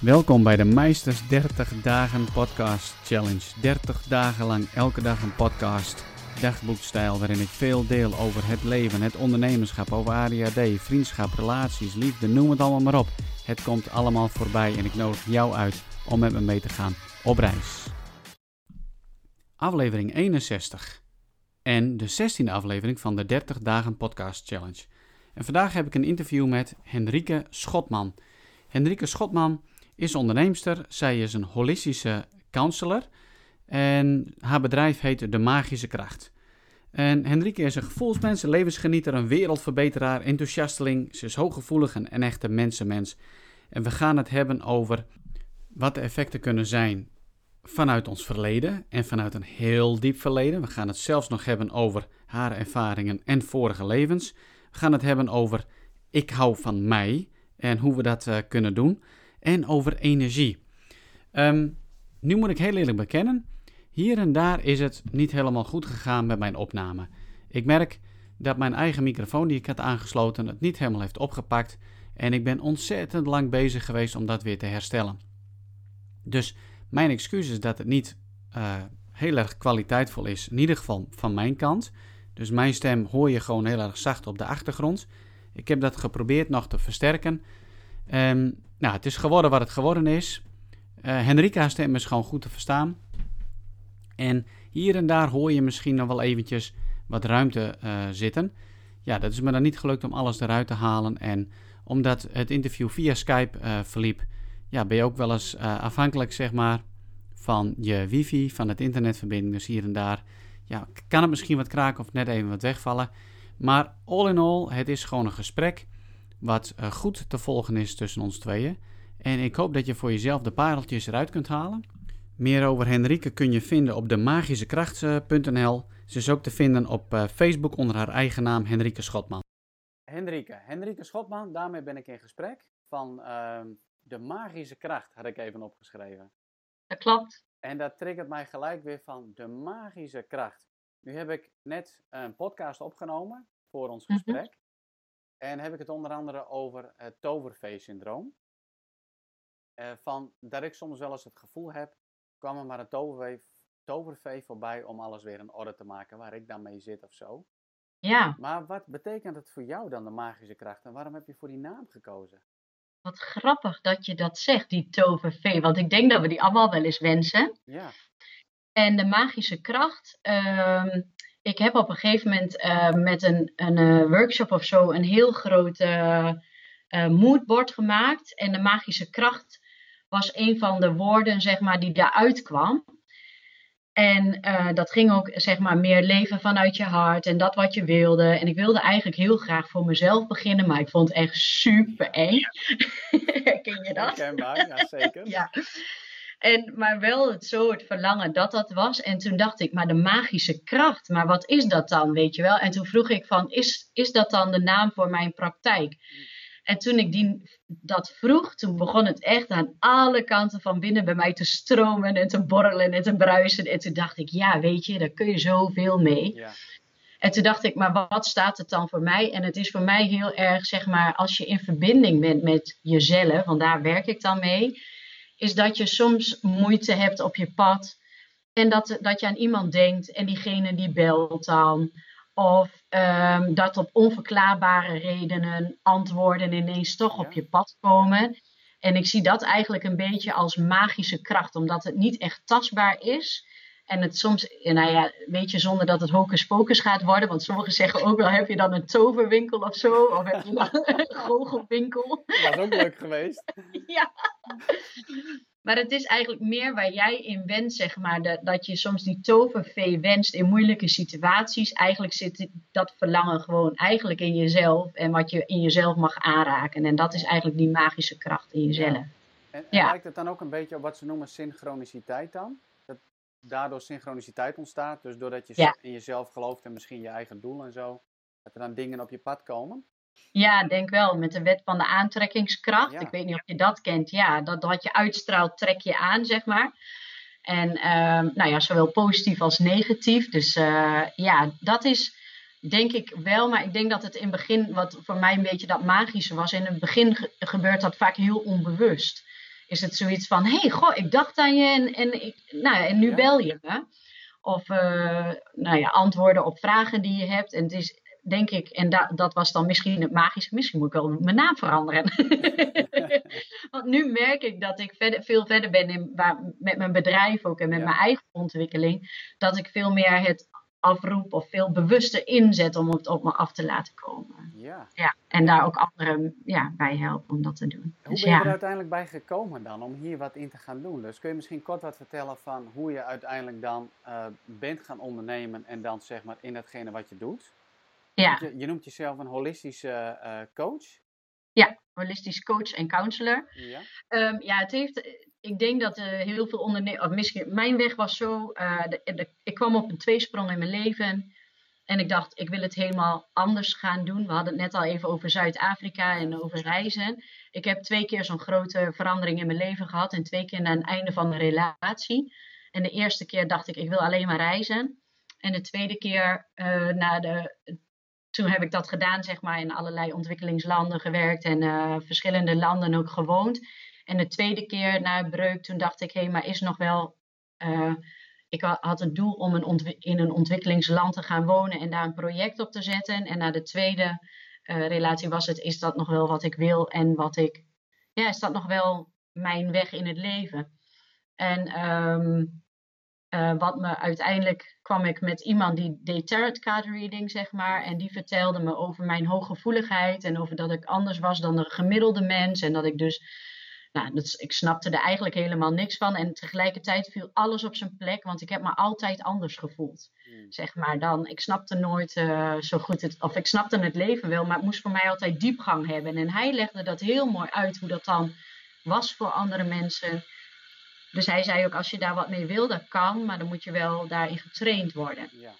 Welkom bij de Meisters 30 Dagen Podcast Challenge. 30 dagen lang elke dag een podcast, dagboekstijl waarin ik veel deel over het leven, het ondernemerschap, over ADHD, vriendschap, relaties, liefde, noem het allemaal maar op. Het komt allemaal voorbij en ik nodig jou uit om met me mee te gaan op reis. Aflevering 61 en de 16e aflevering van de 30 Dagen Podcast Challenge. En vandaag heb ik een interview met Henrike Schotman. Henrike Schotman is onderneemster. Zij is een holistische counselor. En haar bedrijf heet De Magische Kracht. En Henrike is een gevoelsmens, levensgenieter, een wereldverbeteraar, enthousiasteling. Ze is hooggevoelig en een echte mensenmens. En we gaan het hebben over wat de effecten kunnen zijn vanuit ons verleden en vanuit een heel diep verleden. We gaan het zelfs nog hebben over haar ervaringen en vorige levens. We gaan het hebben over ik hou van mij en hoe we dat uh, kunnen doen en over energie. Ehm, nu moet ik heel eerlijk bekennen, hier en daar is het niet helemaal goed gegaan met mijn opname. Ik merk dat mijn eigen microfoon die ik had aangesloten het niet helemaal heeft opgepakt en ik ben ontzettend lang bezig geweest om dat weer te herstellen. Dus mijn excuus is dat het niet uh, heel erg kwaliteitvol is, in ieder geval van mijn kant. Dus mijn stem hoor je gewoon heel erg zacht op de achtergrond. Ik heb dat geprobeerd nog te versterken. Um, nou, het is geworden wat het geworden is. Uh, Henrika's stem is gewoon goed te verstaan. En hier en daar hoor je misschien nog wel eventjes wat ruimte uh, zitten. Ja, dat is me dan niet gelukt om alles eruit te halen. En omdat het interview via Skype uh, verliep, ja, ben je ook wel eens afhankelijk, zeg maar, van je wifi, van het internetverbinding. Dus hier en daar ja, kan het misschien wat kraken of net even wat wegvallen. Maar all in all, het is gewoon een gesprek wat uh, goed te volgen is tussen ons tweeën. En ik hoop dat je voor jezelf de pareltjes eruit kunt halen. Meer over Henrike kun je vinden op demagischekracht.nl. Ze is ook te vinden op uh, Facebook onder haar eigen naam Henrike Schotman. Henrike, Henrike Schotman, daarmee ben ik in gesprek. Van uh, de magische kracht had ik even opgeschreven. Dat klopt. En dat triggert mij gelijk weer van de magische kracht. Nu heb ik net een podcast opgenomen voor ons mhm. gesprek. Mm -hmm. En heb ik het onder andere over het tovervee-syndroom. Uh, van dat ik soms wel eens het gevoel heb, kwam er maar een tovervee, tovervee voorbij om alles weer in orde te maken waar ik dan mee zit of zo. Ja. Maar wat betekent het voor jou dan, de magische kracht? En waarom heb je voor die naam gekozen? Wat grappig dat je dat zegt, die tovervee. Want ik denk dat we die allemaal wel eens wensen. Ja. En de magische kracht, uh, ik heb op een gegeven moment uh, met een, een uh, workshop of zo een heel groot uh, moodboard gemaakt. En de magische kracht was een van de woorden, zeg maar, die daaruit kwam. En dat ging ook, zeg maar, meer leven vanuit je hart en dat wat je wilde. En ik wilde eigenlijk heel graag voor mezelf beginnen, maar ik vond het echt super eng. Ken je dat? Herkenbaar, ja zeker. ja. En, maar wel het zo het verlangen dat dat was. En toen dacht ik, maar de magische kracht, maar wat is dat dan, weet je wel? En toen vroeg ik van, is, is dat dan de naam voor mijn praktijk? En toen ik die, dat vroeg, toen begon het echt aan alle kanten van binnen bij mij te stromen en te borrelen en te bruisen. En toen dacht ik, ja, weet je, daar kun je zoveel mee. Ja. En toen dacht ik, maar wat staat het dan voor mij? En het is voor mij heel erg, zeg maar, als je in verbinding bent met jezelf, want daar werk ik dan mee is dat je soms moeite hebt op je pad. En dat, dat je aan iemand denkt en diegene die belt dan. Of um, dat op onverklaarbare redenen antwoorden ineens toch op je pad komen. En ik zie dat eigenlijk een beetje als magische kracht, omdat het niet echt tastbaar is. En het soms, nou ja, weet je, zonder dat het hocus pocus gaat worden. Want sommigen zeggen ook wel, heb je dan een toverwinkel of zo? Of heb je dan een goochelwinkel? Dat is ook leuk geweest. ja. Maar het is eigenlijk meer waar jij in wenst, zeg maar. Dat, dat je soms die tovervee wenst in moeilijke situaties. Eigenlijk zit dat verlangen gewoon eigenlijk in jezelf. En wat je in jezelf mag aanraken. En dat is eigenlijk die magische kracht in jezelf. Ja. En, en ja. lijkt het dan ook een beetje op wat ze noemen synchroniciteit dan? Daardoor synchroniciteit ontstaat. Dus doordat je ja. in jezelf gelooft en misschien je eigen doel en zo. Dat er dan dingen op je pad komen? Ja, denk wel. Met de wet van de aantrekkingskracht. Ja, ik weet niet of je dat kent. Ja, dat wat je uitstraalt, trek je aan, zeg maar. En uh, nou ja, zowel positief als negatief. Dus uh, ja, dat is denk ik wel. Maar ik denk dat het in het begin, wat voor mij een beetje dat magische was. In het begin ge gebeurt dat vaak heel onbewust. Is het zoiets van: hé, hey, goh, ik dacht aan je en, en, ik, nou, en nu bel je me. Of uh, nou ja, antwoorden op vragen die je hebt. En het is denk ik, en da dat was dan misschien het magische, misschien moet ik wel mijn naam veranderen. Want nu merk ik dat ik verder, veel verder ben in, waar, met mijn bedrijf ook en met mijn eigen ontwikkeling. Dat ik veel meer het afroep of veel bewuster inzet om het op me af te laten komen. Ja. ja en daar ook anderen ja, bij helpen om dat te doen. Hoe dus ben je er uiteindelijk bij gekomen dan om hier wat in te gaan doen? Dus kun je misschien kort wat vertellen van hoe je uiteindelijk dan uh, bent gaan ondernemen en dan zeg maar in datgene wat je doet? Ja. Je, je noemt jezelf een holistische uh, coach? Ja, holistisch coach en counselor. Ja, um, ja het heeft, ik denk dat uh, heel veel ondernemers, misschien, mijn weg was zo, uh, de, de, ik kwam op een tweesprong in mijn leven en ik dacht, ik wil het helemaal anders gaan doen. We hadden het net al even over Zuid-Afrika en over reizen. Ik heb twee keer zo'n grote verandering in mijn leven gehad en twee keer naar het einde van mijn relatie. En de eerste keer dacht ik, ik wil alleen maar reizen. En de tweede keer uh, na de toen heb ik dat gedaan, zeg maar, in allerlei ontwikkelingslanden gewerkt en verschillende landen ook gewoond. En de tweede keer na breuk, toen dacht ik, hé, hey, maar is nog wel. Uh, ik had het doel om in een ontwikkelingsland te gaan wonen en daar een project op te zetten. En na de tweede uh, relatie was het, is dat nog wel wat ik wil en wat ik. Ja, is dat nog wel mijn weg in het leven? En um, uh, wat me uiteindelijk kwam ik met iemand die deed tarot card reading, zeg maar. En die vertelde me over mijn hooggevoeligheid en over dat ik anders was dan de gemiddelde mens. En dat ik dus, nou, dat, ik snapte er eigenlijk helemaal niks van. En tegelijkertijd viel alles op zijn plek, want ik heb me altijd anders gevoeld. Hmm. Zeg maar dan, ik snapte nooit uh, zo goed het, of ik snapte het leven wel, maar het moest voor mij altijd diepgang hebben. En hij legde dat heel mooi uit, hoe dat dan was voor andere mensen. Dus hij zei ook, als je daar wat mee wil, dat kan, maar dan moet je wel daarin getraind worden. Ja.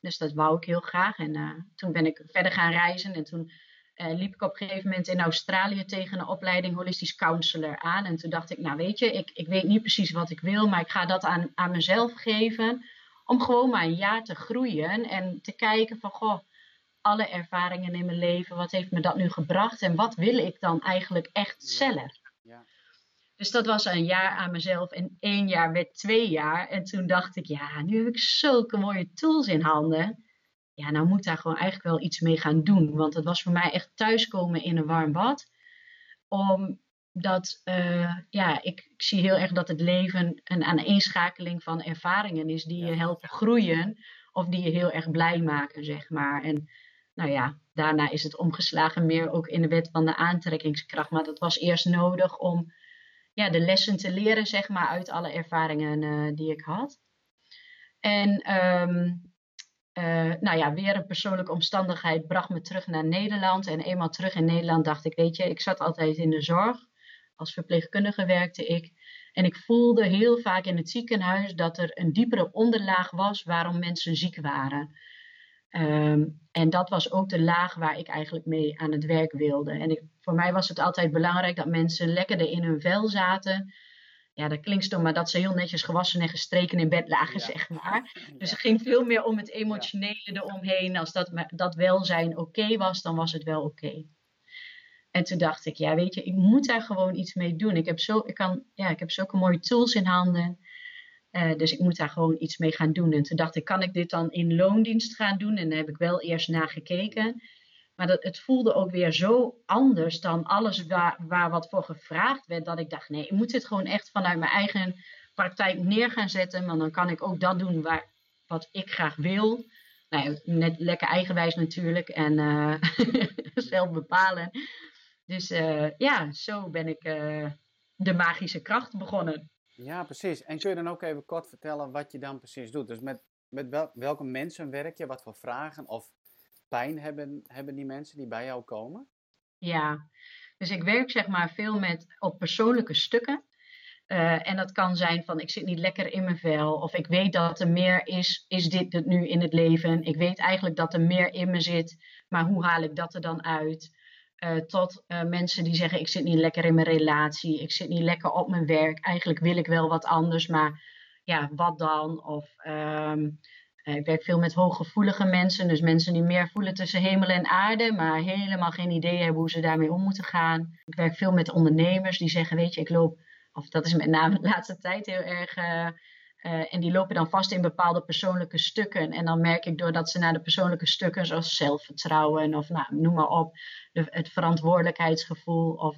Dus dat wou ik heel graag. En uh, toen ben ik verder gaan reizen en toen uh, liep ik op een gegeven moment in Australië tegen een opleiding holistisch counselor aan. En toen dacht ik, nou weet je, ik, ik weet niet precies wat ik wil, maar ik ga dat aan, aan mezelf geven. Om gewoon maar een jaar te groeien en te kijken van, goh, alle ervaringen in mijn leven, wat heeft me dat nu gebracht en wat wil ik dan eigenlijk echt zelf? Dus dat was een jaar aan mezelf en één jaar werd twee jaar. En toen dacht ik, ja, nu heb ik zulke mooie tools in handen. Ja, nou moet daar gewoon eigenlijk wel iets mee gaan doen. Want het was voor mij echt thuiskomen in een warm bad. Omdat, uh, ja, ik, ik, zie heel erg dat het leven een aaneenschakeling van ervaringen is die je helpen groeien. Of die je heel erg blij maken, zeg maar. En nou ja, daarna is het omgeslagen meer ook in de wet van de aantrekkingskracht. Maar dat was eerst nodig om ja, de lessen te leren, zeg maar, uit alle ervaringen uh, die ik had. En um, uh, nou ja, weer een persoonlijke omstandigheid bracht me terug naar Nederland. En eenmaal terug in Nederland dacht ik, weet je, ik zat altijd in de zorg. Als verpleegkundige werkte ik. En ik voelde heel vaak in het ziekenhuis dat er een diepere onderlaag was waarom mensen ziek waren. Um, en dat was ook de laag waar ik eigenlijk mee aan het werk wilde. En ik, voor mij was het altijd belangrijk dat mensen lekkerder in hun vel zaten. Ja, dat klinkt stom, maar dat ze heel netjes gewassen en gestreken in bed lagen, zeg maar. Dus het ging veel meer om het emotionele eromheen. Als dat, dat welzijn oké was, dan was het wel oké. En toen dacht ik, ja, weet je, ik moet daar gewoon iets mee doen. Ik heb, zo, ik kan, ja, ik heb zulke mooie tools in handen. Uh, dus ik moet daar gewoon iets mee gaan doen. En toen dacht ik, kan ik dit dan in loondienst gaan doen? En daar heb ik wel eerst naar gekeken. Maar dat, het voelde ook weer zo anders dan alles waar, waar wat voor gevraagd werd. Dat ik dacht, nee, ik moet dit gewoon echt vanuit mijn eigen praktijk neer gaan zetten. Want dan kan ik ook dat doen waar, wat ik graag wil. Nou, net lekker eigenwijs natuurlijk. En uh, zelf bepalen. Dus uh, ja, zo ben ik de magische kracht begonnen. Ja, precies. En kun je dan ook even kort vertellen wat je dan precies doet? Dus met, met wel, welke mensen werk je? Wat voor vragen of pijn hebben, hebben die mensen die bij jou komen? Ja, dus ik werk zeg maar veel met op persoonlijke stukken. Uh, en dat kan zijn van ik zit niet lekker in mijn vel. Of ik weet dat er meer is. Is dit het nu in het leven? Ik weet eigenlijk dat er meer in me zit. Maar hoe haal ik dat er dan uit? Uh, tot uh, mensen die zeggen: Ik zit niet lekker in mijn relatie, ik zit niet lekker op mijn werk. Eigenlijk wil ik wel wat anders, maar ja, wat dan? Of um, ik werk veel met hooggevoelige mensen, dus mensen die meer voelen tussen hemel en aarde, maar helemaal geen idee hebben hoe ze daarmee om moeten gaan. Ik werk veel met ondernemers die zeggen: Weet je, ik loop of dat is met name de laatste tijd heel erg. en die lopen dan vast in bepaalde persoonlijke stukken. En dan merk ik doordat ze naar de persoonlijke stukken, zoals zelfvertrouwen of nou, noem maar op, het verantwoordelijkheidsgevoel of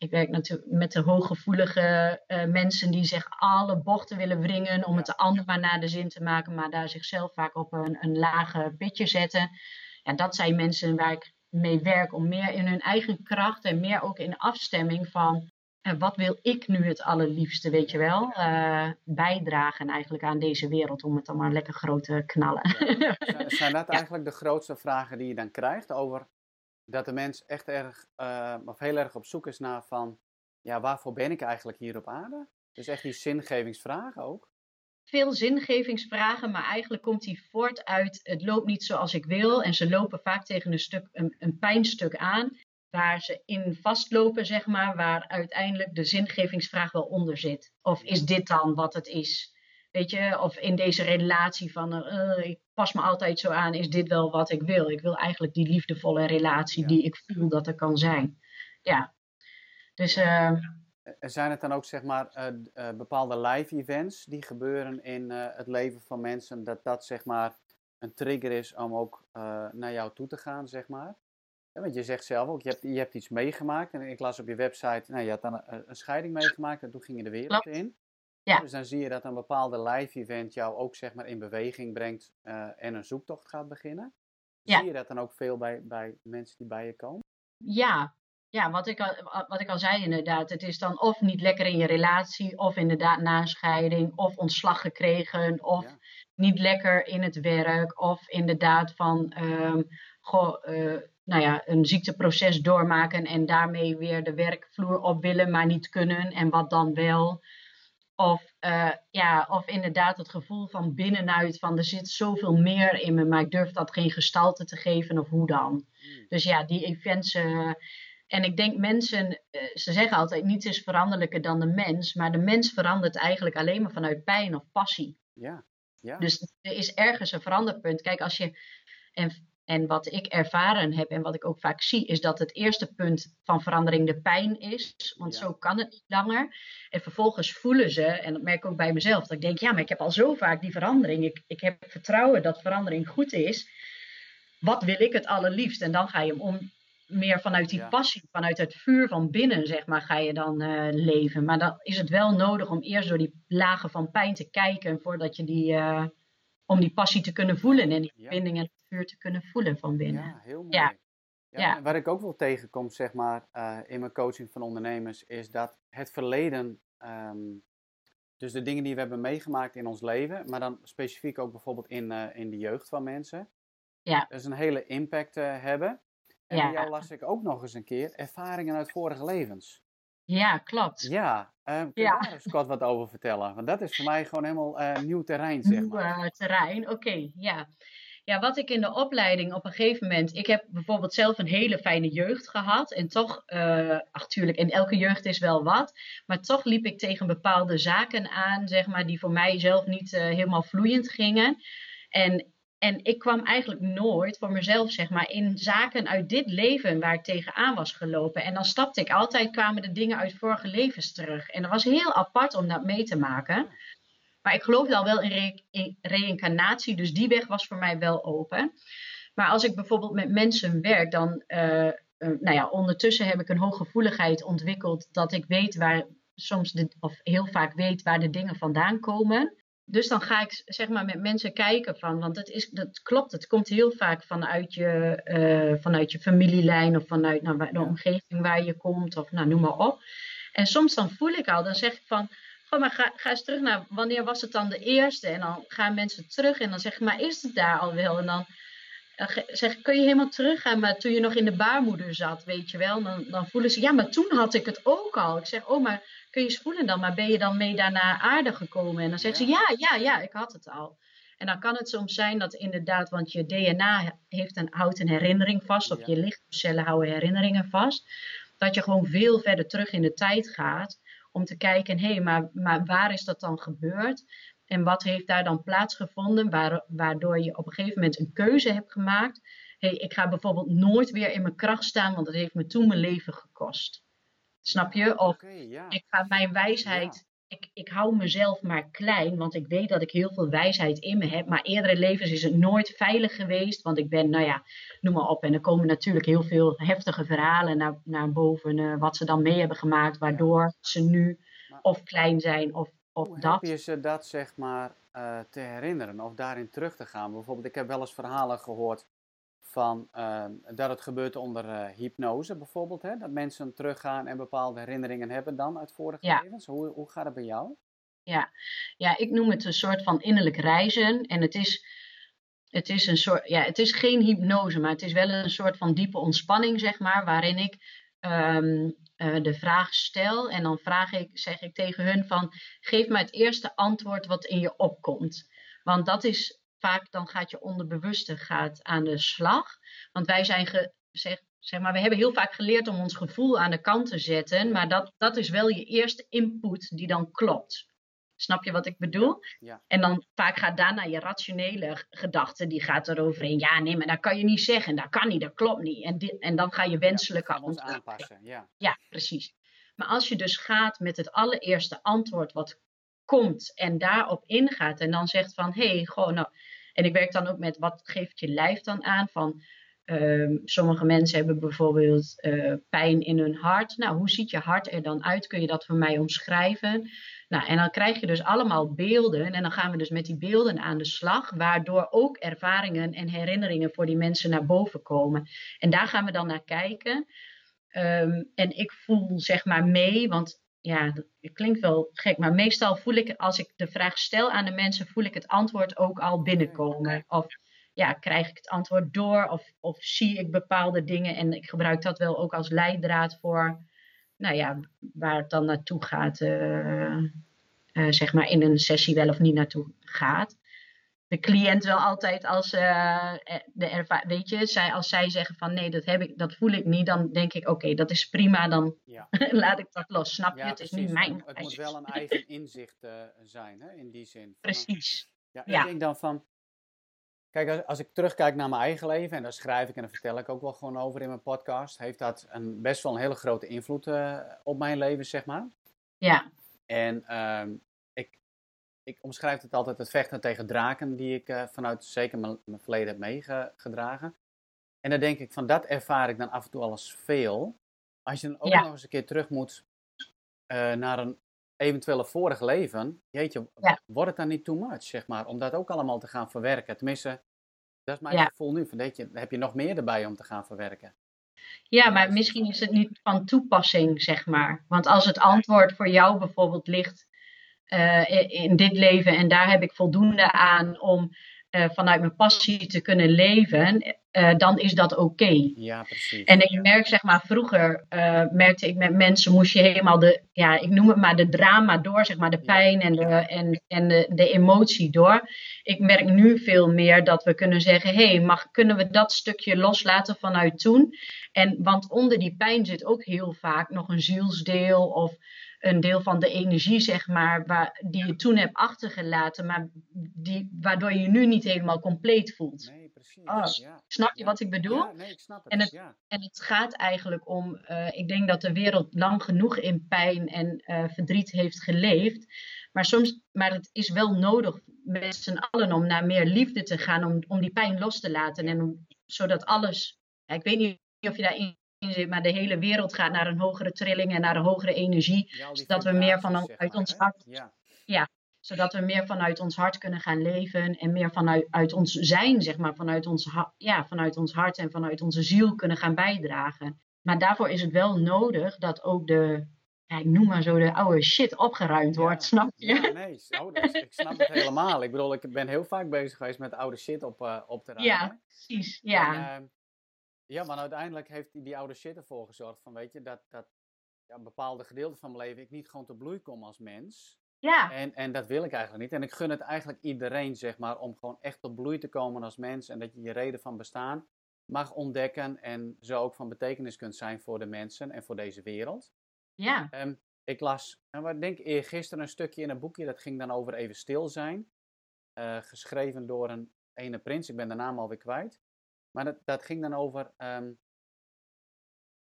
ik werk natuurlijk met de hooggevoelige uh, mensen die zich alle bochten willen wringen om het de ander maar naar de zin te maken, maar daar zichzelf vaak op een, een lage pitje zetten. Ja, dat zijn mensen waar ik mee werk om meer in hun eigen kracht en meer ook in afstemming van uh, wat wil ik nu het allerliefste, weet je wel, uh, bijdragen eigenlijk aan deze wereld om het dan maar lekker groot te knallen. Ja. Zijn dat eigenlijk de grootste vragen die je dan krijgt over dat de mens echt erg, uh, of heel erg op zoek is naar van, ja, waarvoor ben ik eigenlijk hier op aarde? Dus echt die zingevingsvragen ook. Veel zingevingsvragen, maar eigenlijk komt die voort uit het loopt niet zoals ik wil. En ze lopen vaak tegen een, stuk, een, een pijnstuk aan, waar ze in vastlopen, zeg maar, waar uiteindelijk de zingevingsvraag wel onder zit. Of is dit dan wat het is? Weet je, of in deze relatie van uh, ik pas me altijd zo aan, is dit wel wat ik wil? Ik wil eigenlijk die liefdevolle relatie die ik voel dat er kan zijn. Ja. Dus. Uh, zijn het dan ook zeg maar uh, bepaalde live events die gebeuren in het leven van mensen, dat dat zeg maar een trigger is om ook naar jou toe te gaan, zeg maar? Ja, want je zegt zelf ook, je hebt, je hebt iets meegemaakt en ik las op je website, nou, je had dan een, een scheiding meegemaakt en toen ging je de wereld in. Ja. Dus dan zie je dat een bepaalde live event jou ook zeg maar in beweging brengt uh, en een zoektocht gaat beginnen. Ja. Zie je dat dan ook veel bij, bij mensen die bij je komen? Ja, ja wat, ik al, wat ik al zei inderdaad. Het is dan of niet lekker in je relatie, of inderdaad na een scheiding, of ontslag gekregen, of niet lekker in het werk, of inderdaad van um, goh, uh, nou ja, een ziekteproces doormaken en daarmee weer de werkvloer op willen, maar niet kunnen. En wat dan wel? Of, uh, ja, of inderdaad het gevoel van binnenuit van er zit zoveel meer in me, maar ik durf dat geen gestalte te geven of hoe dan. Hmm. Dus ja, die events. Uh, en ik denk mensen, uh, ze zeggen altijd niets is veranderlijker dan de mens, maar de mens verandert eigenlijk alleen maar vanuit pijn of passie. Ja. Ja. Dus er is ergens een veranderpunt. Kijk, als je. En en wat ik ervaren heb en wat ik ook vaak zie, is dat het eerste punt van verandering de pijn is. Want zo kan het niet langer. En vervolgens voelen ze, en dat merk ik ook bij mezelf, dat ik denk, ja, maar ik heb al zo vaak die verandering. Ik, ik heb vertrouwen dat verandering goed is. Wat wil ik het allerliefst? En dan ga je om meer vanuit die passie, vanuit het vuur van binnen, zeg maar, ga je dan uh, leven. Maar dan is het wel nodig om eerst door die lagen van pijn te kijken voordat je die. Uh, om die passie te kunnen voelen en die verbinding en het vuur te kunnen voelen van binnen. Ja, heel mooi. Ja. Ja, Wat ik ook wel tegenkom, zeg maar, uh, in mijn coaching van ondernemers, is dat het verleden, um, dus de dingen die we hebben meegemaakt in ons leven, maar dan specifiek ook bijvoorbeeld in, uh, in de jeugd van mensen, ja. dus een hele impact uh, hebben. En ja. bij jou las ik ook nog eens een keer ervaringen uit vorige levens. Ja, klopt. Ja, uh, kun je ja. daar eens kort wat over vertellen? Want dat is voor mij gewoon helemaal nieuw terrein, zeg maar. Nieuw terrein, oké, ja. Ja, wat ik in de opleiding op een gegeven moment... Ik heb bijvoorbeeld zelf een hele fijne jeugd gehad. En toch, uh, ach, tuurlijk, in elke jeugd is wel wat. Maar toch liep ik tegen bepaalde zaken aan, zeg maar... die voor mij zelf niet helemaal vloeiend gingen. En en ik kwam eigenlijk nooit voor mezelf, zeg maar, in zaken uit dit leven waar ik tegenaan was gelopen. En dan stapte ik altijd, kwamen de dingen uit vorige levens terug. En dat was heel apart om dat mee te maken. Maar ik geloofde al wel in, re in reïncarnatie, dus die weg was voor mij wel open. Maar als ik bijvoorbeeld met mensen werk, dan, uh, uh, nou ja, ondertussen heb ik een hooggevoeligheid ontwikkeld dat ik weet waar soms, de, of heel vaak weet waar de dingen vandaan komen dus dan ga ik zeg maar met mensen kijken van, want dat, is, dat klopt, het komt heel vaak vanuit je, uh, vanuit je familielijn of vanuit nou, de omgeving waar je komt of nou, noem maar op. En soms dan voel ik al, dan zeg ik van, goh, maar ga, ga eens terug naar, wanneer was het dan de eerste? En dan gaan mensen terug en dan zeg ik, maar is het daar al wel? En dan zeg ik, kun je helemaal teruggaan, maar toen je nog in de baarmoeder zat, weet je wel, dan, dan voelen ze, ja, maar toen had ik het ook al. Ik zeg, oh, maar kun je spoelen dan, maar ben je dan mee daarna aarde gekomen? En dan zegt ze, ja, ja, ja, ik had het al. En dan kan het soms zijn dat inderdaad, want je DNA heeft een, houdt een herinnering vast, of je lichaamcellen houden herinneringen vast, dat je gewoon veel verder terug in de tijd gaat om te kijken, hé, hey, maar, maar waar is dat dan gebeurd? En wat heeft daar dan plaatsgevonden, waardoor je op een gegeven moment een keuze hebt gemaakt? Hé, hey, ik ga bijvoorbeeld nooit weer in mijn kracht staan, want dat heeft me toen mijn leven gekost. Snap je? Of Oké, ja. ik ga mijn wijsheid. Ik, ik hou mezelf maar klein, want ik weet dat ik heel veel wijsheid in me heb. Maar eerdere levens is het nooit veilig geweest. Want ik ben, nou ja, noem maar op. En er komen natuurlijk heel veel heftige verhalen naar, naar boven. eh, wat ze dan mee hebben gemaakt, waardoor ze nu of klein zijn of, of Hoe dat. heb je ze dat zeg maar eh, te herinneren of daarin terug te gaan? Bijvoorbeeld, ik heb wel eens verhalen gehoord van eh, dat het gebeurt onder eh, hypnose bijvoorbeeld. Hè? Dat mensen teruggaan en bepaalde herinneringen hebben dan uit vorige Ja. levens. Hoe, hoe gaat het bij jou? Ja, ik noem het een soort van innerlijk reizen. En het is, het is een soort, ja, het is geen hypnose, maar het is wel een soort van diepe ontspanning, zeg maar, waarin ik ehm, eh, de vraag stel en dan vraag ik, zeg ik tegen hun van, geef mij het eerste antwoord wat in je opkomt. Want dat is vaak, dan gaat je onderbewuste gaat aan de slag. Want wij zijn, ge, zeg, zeg maar, we hebben heel vaak geleerd om ons gevoel aan de kant te zetten, maar dat, dat is wel je eerste input die dan klopt. Snap je wat ik bedoel? Ja. En dan vaak gaat daarna je rationele gedachte, die gaat eroverheen. Ja, nee, maar dat kan je niet zeggen. Dat kan niet, dat klopt niet. En, dit, en dan ga je wenselijke gaan we ons antwoorden. aanpassen. Ja. Ja, precies. Maar als je dus gaat met het allereerste antwoord wat komt en daarop ingaat en dan zegt van hé, hey, gewoon nou. En ik werk dan ook met wat geeft je lijf dan aan van ehm, sommige mensen hebben bijvoorbeeld eh, pijn in hun hart. Nou, hoe ziet je hart er dan uit? Kun je dat voor mij omschrijven? Nou, en dan krijg je dus allemaal beelden en dan gaan we dus met die beelden aan de slag, waardoor ook ervaringen en herinneringen voor die mensen naar boven komen. En daar gaan we dan naar kijken. Ehm, en ik voel zeg maar mee, want ja, dat het klinkt wel gek, maar meestal voel ik, als ik de vraag stel aan de mensen, voel ik het antwoord ook al binnenkomen. Of ja, krijg ik het antwoord door, of, of zie ik bepaalde dingen en ik gebruik dat wel ook als leidraad voor, nou ja, waar het dan naartoe gaat, eh, eh, zeg maar in een sessie wel of niet naartoe gaat. De cliënt wel altijd als eh, de erva- weet je, zij, als zij zeggen van nee, dat, heb ik, dat voel ik niet, dan denk ik oké, dat is prima, dan Ja. laat ik dat los. Snap je? Het is niet mijn Het moet wijze. wel een eigen inzicht eh, zijn, hè, in die zin. Precies. Ja, Ja. ik denk dan van. Kijk, als, als ik terugkijk naar mijn eigen leven, en daar schrijf ik en daar vertel ik ook wel gewoon over in mijn podcast, heeft dat een, best wel een hele grote invloed op mijn leven, zeg maar. Ja, En ehm, ik, omschrijf het altijd het vechten tegen draken, die ik eh, vanuit zeker mijn, mijn verleden heb meegedragen. En dan denk ik van, dat ervaar ik dan af en toe alles veel. Als je dan ook Ja. nog eens een keer terug moet eh, naar een eventuele vorig leven, jeetje, Ja. wordt het dan niet too much, zeg maar, om dat ook allemaal te gaan verwerken? Tenminste, dat is mijn Ja. gevoel nu. Van, weet je, heb je nog meer erbij om te gaan verwerken? ja, maar misschien is het niet van toepassing, zeg maar. Want als het antwoord voor jou bijvoorbeeld ligt eh, in, dit leven en daar heb ik voldoende aan om eh, vanuit mijn passie te kunnen leven, eh, dan is dat oké. Ja, precies. En ik merk, zeg maar, vroeger merkte ik met mensen, moest je helemaal de, ja, ik noem het maar de drama door, zeg maar, de pijn en, de, en, en de, de emotie door. Ik merk nu veel meer dat we kunnen zeggen, hé, hey, mag, kunnen we dat stukje loslaten vanuit toen? En, want onder die pijn zit ook heel vaak nog een zielsdeel of een deel van de energie, zeg maar, waar, die je toen hebt achtergelaten, maar die, waardoor je je nu niet helemaal compleet voelt. Nee, precies. Oh, ja. Snap je Ja. wat ik bedoel? Ja, nee, ik snap het. En het-. En het gaat eigenlijk om, eh, ik denk dat de wereld lang genoeg in pijn en eh, verdriet heeft geleefd. Maar soms, maar het is wel nodig met z'n allen om naar meer liefde te gaan, om, om die pijn los te laten. En om, zodat alles, ja, ik weet niet of je daarin zit, maar de hele wereld gaat naar een hogere trilling en naar een hogere energie. Ja, zodat we meer vibraties, van zeg uit maar, ons hart Ja, zodat we meer vanuit ons hart kunnen gaan leven en meer vanuit uit ons zijn, zeg maar, vanuit ons, ja, vanuit ons hart en vanuit onze ziel kunnen gaan bijdragen. Maar daarvoor is het wel nodig dat ook de, ja, ik noem maar zo, de oude shit opgeruimd wordt, snap je? ja, nee, oh, dat ik snap het helemaal. Ik bedoel, ik ben heel vaak bezig geweest met oude shit op, eh, op te ruimen. Ja, precies. Ja, En, ehm, ja, maar uiteindelijk heeft die, die oude shit ervoor gezorgd van, weet je, dat, dat ja, bepaalde gedeelten van mijn leven ik niet gewoon tot bloei kom als mens. ja, En, en dat wil ik eigenlijk niet. En ik gun het eigenlijk iedereen, zeg maar, om gewoon echt tot bloei te komen als mens. En dat je je reden van bestaan mag ontdekken en zo ook van betekenis kunt zijn voor de mensen en voor deze wereld. ja, Ehm, ik las, nou, ik denk eergisteren een stukje in een boekje, dat ging dan over even stil zijn. Eh, geschreven door een ene prins, ik ben de naam alweer kwijt. Maar dat, dat ging dan over ehm,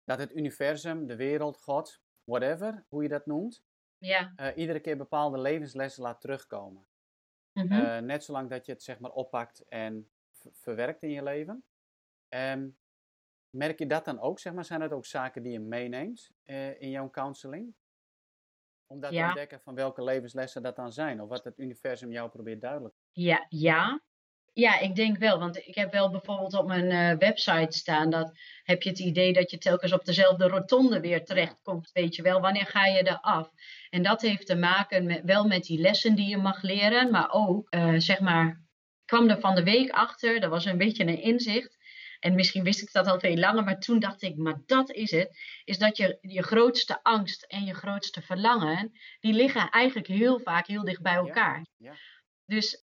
dat het universum, de wereld, God, whatever, hoe je dat noemt, Ja. eh, iedere keer bepaalde levenslessen laat terugkomen. mhm. Eh, net zolang dat je het zeg maar oppakt en verwerkt in je leven. Ehm, merk je dat dan ook, zeg maar? Zijn dat ook zaken die je meeneemt eh, in jouw counseling? Om dat te ontdekken van welke levenslessen dat dan zijn, of wat het universum jou probeert duidelijk. Ja, ja. Ja, ik denk wel. Want ik heb wel bijvoorbeeld op mijn eh, website staan dat heb je het idee dat je telkens op dezelfde rotonde weer terechtkomt. Weet je wel, wanneer ga je er af? En dat heeft te maken met, wel met die lessen die je mag leren, maar ook, eh, zeg maar, ik kwam er van de week achter, dat was een beetje een inzicht. En misschien wist ik dat al veel langer, maar toen dacht ik, maar dat is het. Is dat je, je grootste angst en je grootste verlangen, die liggen eigenlijk heel vaak heel dicht bij elkaar. ja. Dus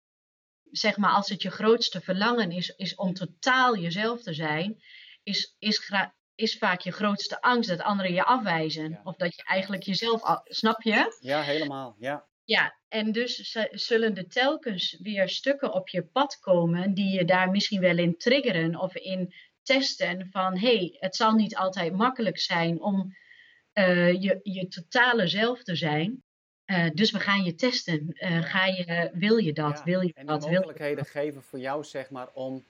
zeg maar, als het je grootste verlangen is, is om totaal jezelf te zijn, is, is, vaak je grootste angst dat anderen je afwijzen. Ja. Of dat je eigenlijk jezelf, snap je? Ja, helemaal. Ja, Ja, en dus zullen er telkens weer stukken op je pad komen die je daar misschien wel in triggeren of in testen van hé, hey, het zal niet altijd makkelijk zijn om eh, je, je totale zelf te zijn. Eh, dus we gaan je testen. Eh, ga je, wil je dat? Ja, Wil je en dat? je mogelijkheden geven voor jou, zeg maar, om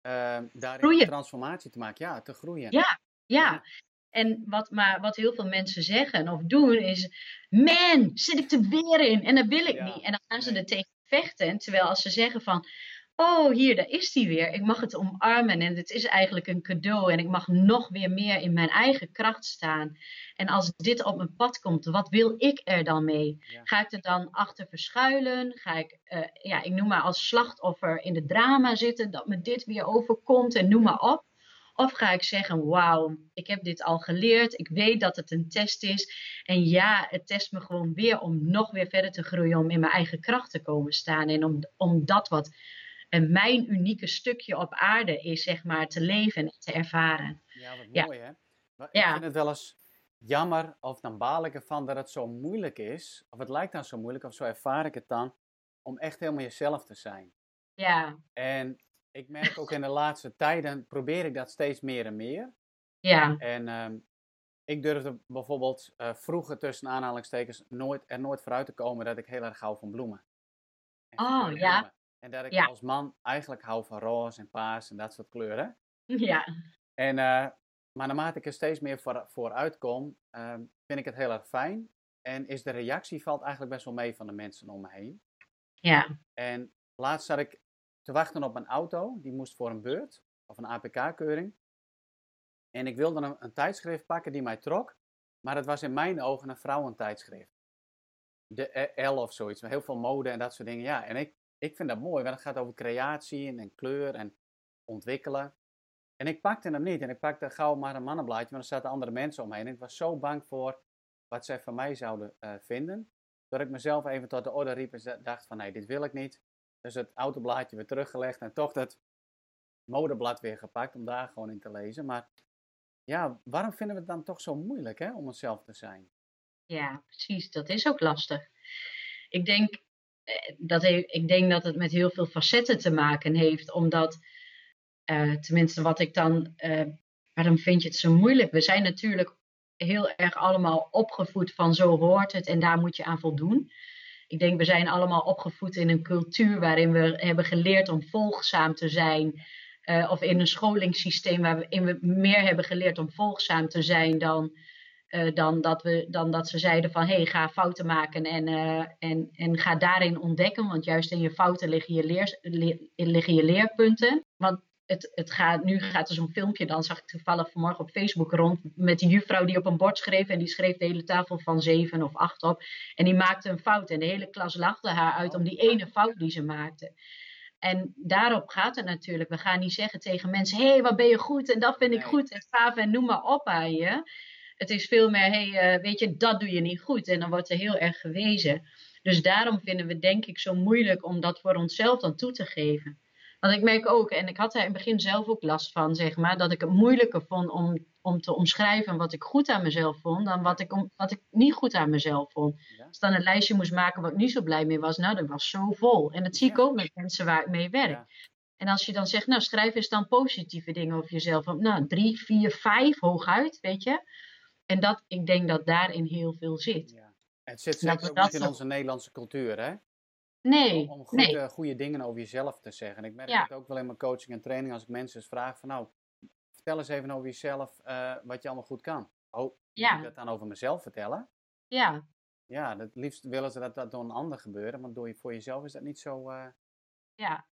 ehm daarin Groeien. een transformatie te maken. Ja, te groeien. Ja. Ja, en wat, maar wat heel veel mensen zeggen of doen is: Man, zit ik er weer in en dat wil ik Ja, niet. En dan gaan ze nee. er tegen vechten. Terwijl als ze zeggen van: Oh, hier, daar is die weer. Ik mag het omarmen en het is eigenlijk een cadeau. En ik mag nog weer meer in mijn eigen kracht staan. En als dit op mijn pad komt, wat wil ik er dan mee? Ja. Ga ik er dan achter verschuilen? Ga ik, eh, ja, ik noem maar als slachtoffer in de drama zitten, dat me dit weer overkomt en noem maar op. Of ga ik zeggen, wauw, ik heb dit al geleerd, ik weet dat het een test is. En ja, het test me gewoon weer om nog weer verder te groeien, om in mijn eigen kracht te komen staan. En om, om dat wat eh, mijn unieke stukje op aarde is, zeg maar, te leven en te ervaren. Ja, wat Ja. mooi hè. Maar Ik Ja. vind het wel eens jammer of dan baal ik ervan dat het zo moeilijk is. Of het lijkt dan zo moeilijk, of zo ervaar ik het dan. Om echt helemaal jezelf te zijn. Ja, En ik merk ook in de laatste tijden, probeer ik dat steeds meer en meer. ja, En ehm, ik durfde bijvoorbeeld eh, vroeger tussen aanhalingstekens nooit, er nooit vooruit te komen dat ik heel erg hou van bloemen. En Oh, ja. bloemen. En dat ik Ja. als man eigenlijk hou van roze en paars en dat soort kleuren. ja, En, eh, maar naarmate ik er steeds meer voor, voor uitkom, ehm, vind ik het heel erg fijn. En is de reactie valt eigenlijk best wel mee van de mensen om me heen. ja, En laatst zat ik te wachten op mijn auto. Die moest voor een beurt of een APK-keuring. En ik wilde een, een tijdschrift pakken die mij trok. Maar het was in mijn ogen een vrouwentijdschrift. De L of zoiets. Met heel veel mode en dat soort dingen. Ja, en ik, ik vind dat mooi. Want het gaat over creatie en, en kleur en ontwikkelen. En ik pakte hem niet. En ik pakte gauw maar een mannenblaadje. Maar er zaten andere mensen omheen. En ik was zo bang voor wat zij van mij zouden eh, vinden. Dat ik mezelf even tot de orde riep en dacht van nee, dit wil ik niet. Dus het autoblaadje weer teruggelegd en toch dat modeblad weer gepakt om daar gewoon in te lezen. Maar ja, waarom vinden we het dan toch zo moeilijk hè, om onszelf te zijn? ja, precies. Dat is ook lastig. Ik denk, dat he- ik denk dat het met heel veel facetten te maken heeft, omdat, eh, tenminste wat ik dan, eh, waarom vind je het zo moeilijk? We zijn natuurlijk heel erg allemaal opgevoed van zo hoort het en daar moet je aan voldoen. Ik denk, we zijn allemaal opgevoed in een cultuur waarin we hebben geleerd om volgzaam te zijn. eh, of in een scholingssysteem waarin we meer hebben geleerd om volgzaam te zijn dan, eh, dan, dat, we, dan dat ze zeiden van hé, hey, ga fouten maken en, eh, en, en ga daarin ontdekken. Want juist in je fouten liggen je, leer, le- liggen je leerpunten. Want het, het gaat, nu gaat er zo'n filmpje, dan zag ik toevallig vanmorgen op Facebook rond, met die juffrouw die op een bord schreef. En die schreef de hele tafel van zeven of acht op. En die maakte een fout. En de hele klas lachte haar uit om die ene fout die ze maakte. En daarop gaat het natuurlijk. We gaan niet zeggen tegen mensen: hé, hey, wat ben je goed? En dat vind ik goed. En gaaf en noem maar op aan je. Het is veel meer: hé, hey, eh, weet je, dat doe je niet goed. En dan wordt er heel erg gewezen. Dus daarom vinden we, denk ik, zo moeilijk om dat voor onszelf dan toe te geven. Want ik merk ook, en ik had daar in het begin zelf ook last van, zeg maar, dat ik het moeilijker vond om, om te omschrijven wat ik goed aan mezelf vond, dan wat ik, om, wat ik niet goed aan mezelf vond. Ja? Als ik dan een lijstje moest maken waar ik niet zo blij mee was, nou, dat was zo vol. En dat zie ik Ja. ook met mensen waar ik mee werk. Ja. En als je dan zegt, nou, schrijf eens dan positieve dingen over jezelf. Nou, drie, vier, vijf hooguit, weet je. En dat, ik denk dat daarin heel veel zit. Ja. Het zit zeker ook niet in onze Nederlandse cultuur, hè? Nee, Om goed, nee. eh, goede dingen over jezelf te zeggen. Ik merk Ja. het ook wel in mijn coaching en training als ik mensen eens vraag van nou, vertel eens even over jezelf eh, wat je allemaal goed kan. Oh, moet ik dat dan over mezelf vertellen? Ja, Ja, het liefst willen ze dat dat door een ander gebeuren, want door je, voor jezelf is dat niet zo... eh, ja.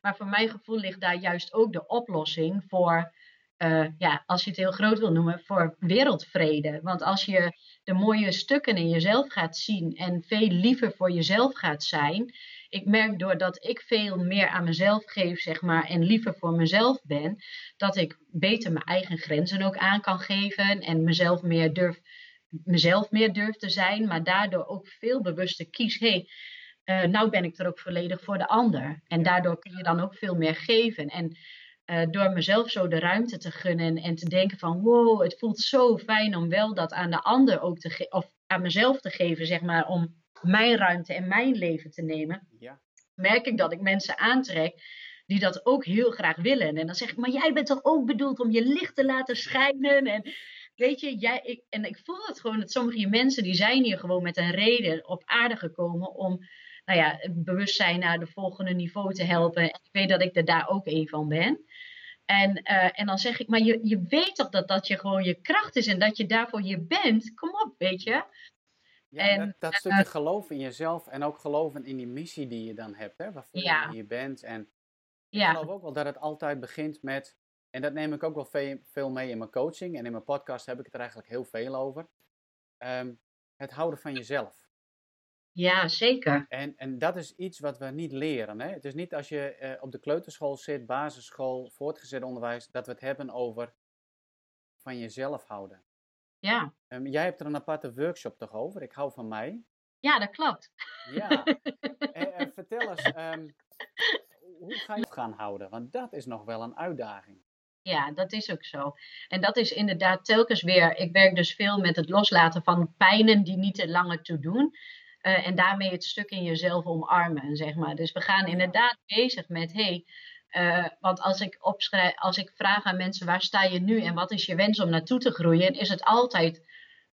Maar voor mijn gevoel ligt daar juist ook de oplossing voor, eh, ja, als je het heel groot wil noemen, voor wereldvrede. Want als je de mooie stukken in jezelf gaat zien en veel liever voor jezelf gaat zijn. Ik merk doordat ik veel meer aan mezelf geef, zeg maar, en liever voor mezelf ben, dat ik beter mijn eigen grenzen ook aan kan geven en mezelf meer durf, mezelf meer durf te zijn, maar daardoor ook veel bewuster kies. Hey, eh, nou ben ik er ook volledig voor de ander. En daardoor kun je dan ook veel meer geven. En eh, door mezelf zo de ruimte te gunnen en te denken van wow, het voelt zo fijn om wel dat aan de ander ook te geven, of aan mezelf te geven, zeg maar, om mijn ruimte en mijn leven te nemen, ja, merk ik dat ik mensen aantrek die dat ook heel graag willen. En dan zeg ik, maar jij bent toch ook bedoeld om je licht te laten schijnen? En weet je, jij, ik, en ik voel het gewoon dat sommige mensen die zijn hier gewoon met een reden op aarde gekomen om nou ja, het bewustzijn naar de volgende niveau te helpen. En ik weet dat ik er daar ook een van ben. En, eh, en dan zeg ik, maar je, je weet toch dat dat je gewoon je kracht is en dat je daarvoor je bent? Kom op, weet je? ja En, dat, dat stukje geloof in jezelf en ook geloven in die missie die je dan hebt, hè, waarvoor Ja. je hier bent. En ik Ja, geloof ook wel dat het altijd begint met, en dat neem ik ook wel ve- veel mee in mijn coaching en in mijn podcast heb ik het er eigenlijk heel veel over, Ehm, het houden van jezelf. Ja zeker. En, en dat is iets wat we niet leren. Hè? Het is niet als je eh, op de kleuterschool zit, basisschool, voortgezet onderwijs, dat we het hebben over van jezelf houden. Ja, Ehm, jij hebt er een aparte workshop toch over? Ik hou van mij. ja dat klopt. Ja. vertel eens, ehm, hoe ga je het gaan houden? Want dat is nog wel een uitdaging. Ja, dat is ook zo. En dat is inderdaad telkens weer. Ik werk dus veel met het loslaten van pijnen die niet te langer toe doen. Eh, en daarmee het stuk in jezelf omarmen, zeg maar. Dus we gaan inderdaad bezig met, hey, eh, want als ik opschrijf, als ik vraag aan mensen waar sta je nu en wat is je wens om naartoe te groeien, is het altijd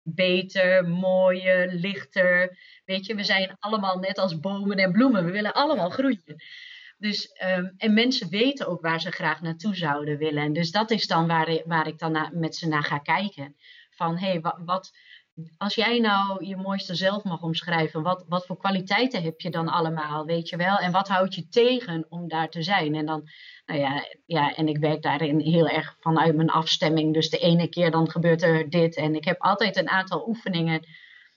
beter, mooier, lichter. Weet je, we zijn allemaal net als bomen en bloemen. We willen allemaal groeien. Dus, ehm, en mensen weten ook waar ze graag naartoe zouden willen. En dus dat is dan waar, ik- waar ik dan na- met ze naar ga kijken. Van hé, hey, wat, wat, als jij nou je mooiste zelf mag omschrijven, wat, wat voor kwaliteiten heb je dan allemaal, weet je wel? En wat houdt je tegen om daar te zijn? En dan, nou ja, ja, en ik werk daarin heel erg vanuit mijn afstemming. Dus de ene keer dan gebeurt er dit. En ik heb altijd een aantal oefeningen,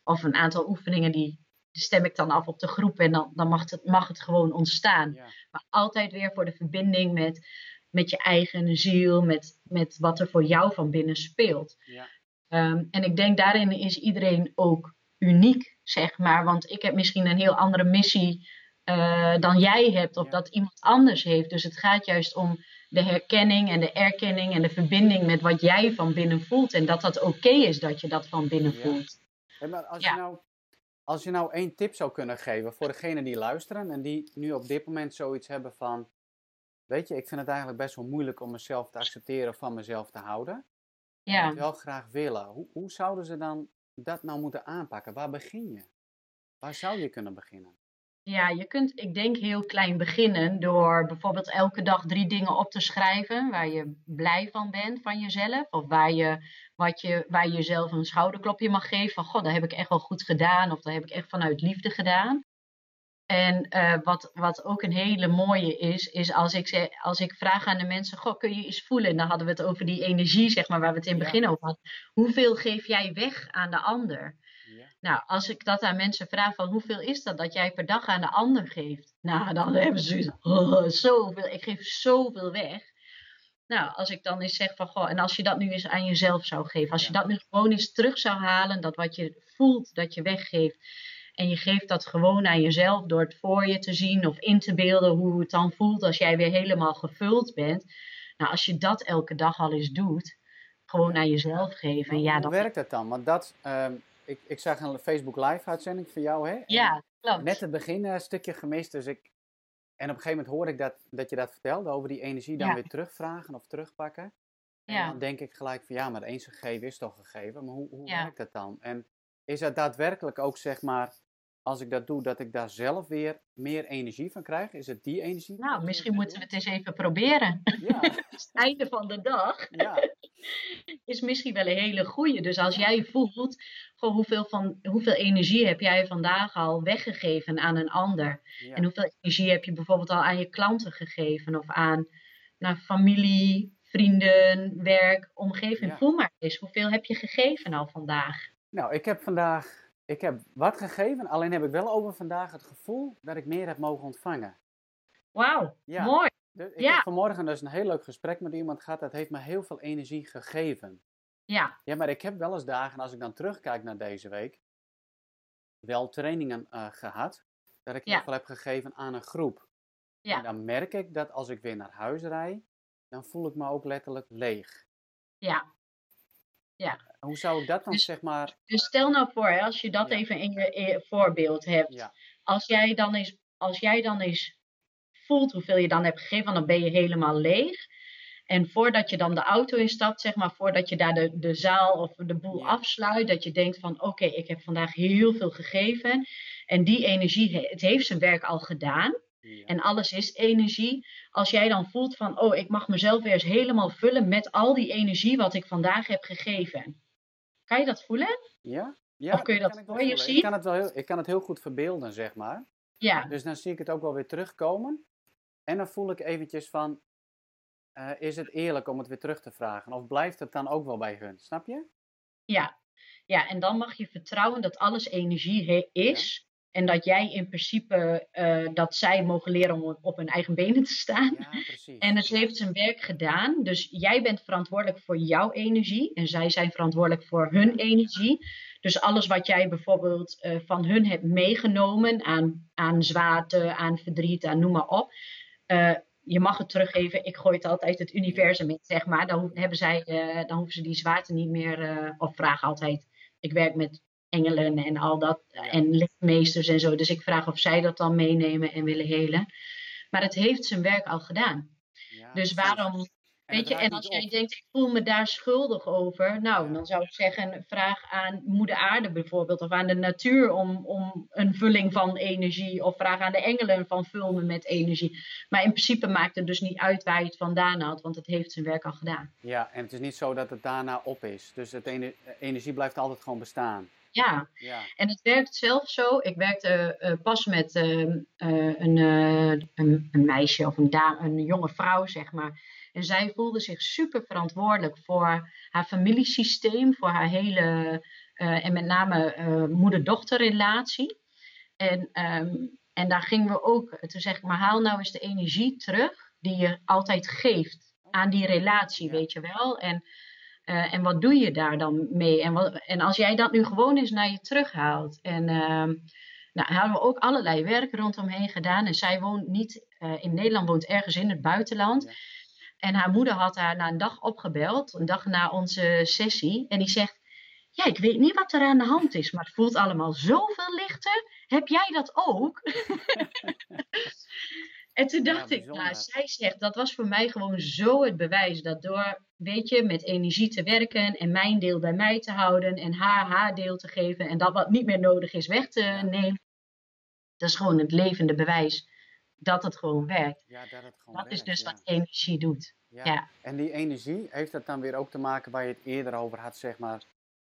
of een aantal oefeningen die die stem ik dan af op de groep en dan, dan mag, het, mag het gewoon ontstaan. Ja. Maar altijd weer voor de verbinding met, met je eigen ziel, met, met wat er voor jou van binnen speelt. Ja. Ehm, en ik denk daarin is iedereen ook uniek, zeg maar. Want ik heb misschien een heel andere missie eh, dan jij hebt, of Ja. dat iemand anders heeft. Dus het gaat juist om de herkenning en de erkenning en de verbinding met wat jij van binnen voelt. En dat dat oké is dat je dat van binnen Ja. voelt. Hey, maar als, Ja. je nou, als je nou één tip zou kunnen geven voor degenen die luisteren en die nu op dit moment zoiets hebben van, weet je, ik vind het eigenlijk best wel moeilijk om mezelf te accepteren van mezelf te houden. Ja. het wel graag willen. Hoe, hoe zouden ze dan dat nou moeten aanpakken? Waar begin je? Waar zou je kunnen beginnen? Ja, je kunt, ik denk, heel klein beginnen door bijvoorbeeld elke dag drie dingen op te schrijven waar je blij van bent van jezelf. Of waar je, wat je, waar je jezelf een schouderklopje mag geven van, god, dat heb ik echt wel goed gedaan. Of dat heb ik echt vanuit liefde gedaan. En eh, wat, wat ook een hele mooie is, is als ik, als ik vraag aan de mensen, goh, kun je eens voelen? En dan hadden we het over die energie, zeg maar, waar we het in het Ja. begin over hadden. Hoeveel geef jij weg aan de ander? Ja. Nou, als ik dat aan mensen vraag van hoeveel is dat dat jij per dag aan de ander geeft? Nou, dan hebben ze zoiets, oh, zoveel, ik geef zoveel weg. Nou, als ik dan eens zeg van, goh, en als je dat nu eens aan jezelf zou geven, als je dat nu gewoon eens terug zou halen, dat wat je voelt dat je weggeeft, en je geeft dat gewoon aan jezelf door het voor je te zien of in te beelden hoe het dan voelt als jij weer helemaal gevuld bent. Nou, als je dat elke dag al eens doet, gewoon aan jezelf geven, Maar ja, hoe dan... werkt dat dan? Want dat, ehm, ik, ik zag een Facebook live uitzending van jou, hè? En Ja, klopt. Net het begin eh, een stukje gemist, dus ik... En op een gegeven moment hoorde ik dat, dat je dat vertelde over die energie dan Ja. weer terugvragen of terugpakken. En dan denk ik gelijk van ja, maar eens gegeven is toch gegeven. Maar hoe, hoe werkt dat dan? En is dat daadwerkelijk ook zeg maar als ik dat doe, dat ik daar zelf weer meer energie van krijg? Is het die energie? Nou, misschien moeten we het eens even proberen. Ja. het einde van de dag ja. is misschien wel een hele goede. Dus als jij voelt, gewoon hoeveel, van, hoeveel energie heb jij vandaag al weggegeven aan een ander? En hoeveel energie heb je bijvoorbeeld al aan je klanten gegeven of aan naar familie, vrienden, werk, omgeving? Voel maar eens, hoeveel heb je gegeven al vandaag? Nou, ik heb vandaag ik heb wat gegeven, alleen heb ik wel over vandaag het gevoel dat ik meer heb mogen ontvangen. Wauw, mooi. ik heb vanmorgen dus een heel leuk gesprek met iemand gehad, dat heeft me heel veel energie gegeven. Ja. Ja, maar ik heb wel eens dagen, als ik dan terugkijk naar deze week, wel trainingen uh, gehad, dat ik heel veel heb gegeven aan een groep. Ja. En dan merk ik dat als ik weer naar huis rijd, dan voel ik me ook letterlijk leeg. Ja. Ja. Hoe zou ik dat dan, dus, zeg maar... Dus stel nou voor, als je dat even in je, voorbeeld hebt. Ja. Als, jij dan eens, als jij dan eens voelt hoeveel je dan hebt gegeven, dan ben je helemaal leeg. En voordat je dan de auto instapt, zeg maar, voordat je daar de, de zaal of de boel afsluit, dat je denkt van oké, ik heb vandaag heel veel gegeven. En die energie, het heeft zijn werk al gedaan. En alles is energie. Als jij dan voelt van, oh, ik mag mezelf weer eens helemaal vullen met al die energie wat ik vandaag heb gegeven. Kan je dat voelen? Ja. ja of kun je dat voor je zien? Ik kan, het wel heel, ik kan het heel goed verbeelden, zeg maar. Ja. Dus dan zie ik het ook wel weer terugkomen. En dan voel ik eventjes van, uh, is het eerlijk om het weer terug te vragen? Of blijft het dan ook wel bij hun? Snap je? Ja. Ja, en dan mag je vertrouwen dat alles energie is. En dat jij in principe, uh, dat zij mogen leren om op hun eigen benen te staan. Ja. En het heeft zijn werk gedaan. Dus jij bent verantwoordelijk voor jouw energie. En zij zijn verantwoordelijk voor hun energie. Dus alles wat jij bijvoorbeeld uh, van hun hebt meegenomen aan, aan zwaarte, aan verdriet, aan noem maar op. Uh, je mag het teruggeven. Ik gooi het altijd het universum in, zeg maar. Dan, hebben zij, dan hoeven ze die zwaarte niet meer, of vragen altijd. Ik werk met engelen en al dat. En lichtmeesters en zo. Dus ik vraag of zij dat dan meenemen en willen helen. Maar het heeft zijn werk al gedaan. Ja, dus waarom. Weet je, en als jij denkt, ik voel me daar schuldig over. Nou, dan zou ik zeggen, vraag aan Moeder Aarde bijvoorbeeld. Of aan de natuur om, om een vulling van energie. Of vraag aan de engelen van vul me met energie. Maar in principe maakt het dus niet uit waar je het vandaan haalt. Want het heeft zijn werk al gedaan. Ja, en het is niet zo dat het daarna op is. Dus het energie blijft altijd gewoon bestaan. Ja. ja. en het werkt zelf zo. Ik werkte uh, pas met uh, uh, een, een, een, meisje of een, dame, een jonge vrouw, zeg maar. En zij voelde zich super verantwoordelijk voor haar familiesysteem, voor haar hele, en met name moeder-dochterrelatie. En, um, en daar gingen we ook, toen zeg ik, maar haal nou eens de energie terug die je altijd geeft aan die relatie, weet je wel. En uh, en wat doe je daar dan mee? En, wat, en als jij dat nu gewoon eens naar je terughaalt. En uh, nou, hebben we ook allerlei werk rondomheen gedaan. En zij woont niet uh, in Nederland, woont ergens in het buitenland. En haar moeder had haar na een dag opgebeld, een dag na onze sessie. En die zegt: Ja, ik weet niet wat er aan de hand is, maar het voelt allemaal zoveel lichter. Heb jij dat ook? En toen dacht ik, nou, zij zegt, dat was voor mij gewoon zo het bewijs dat door, weet je, met energie te werken en mijn deel bij mij te houden en haar haar deel te geven en dat wat niet meer nodig is weg te nemen, dat is gewoon het levende bewijs dat het gewoon werkt. Ja, dat het gewoon dat werkt, is dus wat energie doet. Ja. En die energie, heeft dat dan weer ook te maken waar je het eerder over had, zeg maar,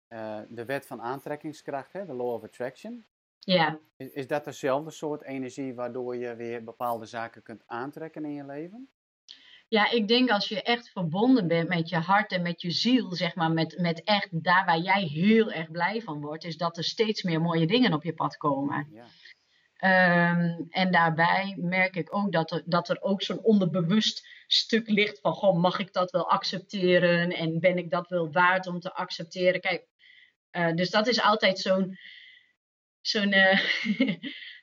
uh, de wet van aantrekkingskracht, hè, de law of attraction? Ja. Is, is dat dezelfde soort energie waardoor je weer bepaalde zaken kunt aantrekken in je leven? Ja, ik denk als je echt verbonden bent met je hart en met je ziel, zeg maar, met, met echt daar waar jij heel erg blij van wordt, is dat er steeds meer mooie dingen op je pad komen. Ja. Um, en daarbij merk ik ook dat er, dat er ook zo'n onderbewust stuk ligt van, goh, mag ik dat wel accepteren en ben ik dat wel waard om te accepteren? Kijk, uh, dus dat is altijd zo'n zo'n uh,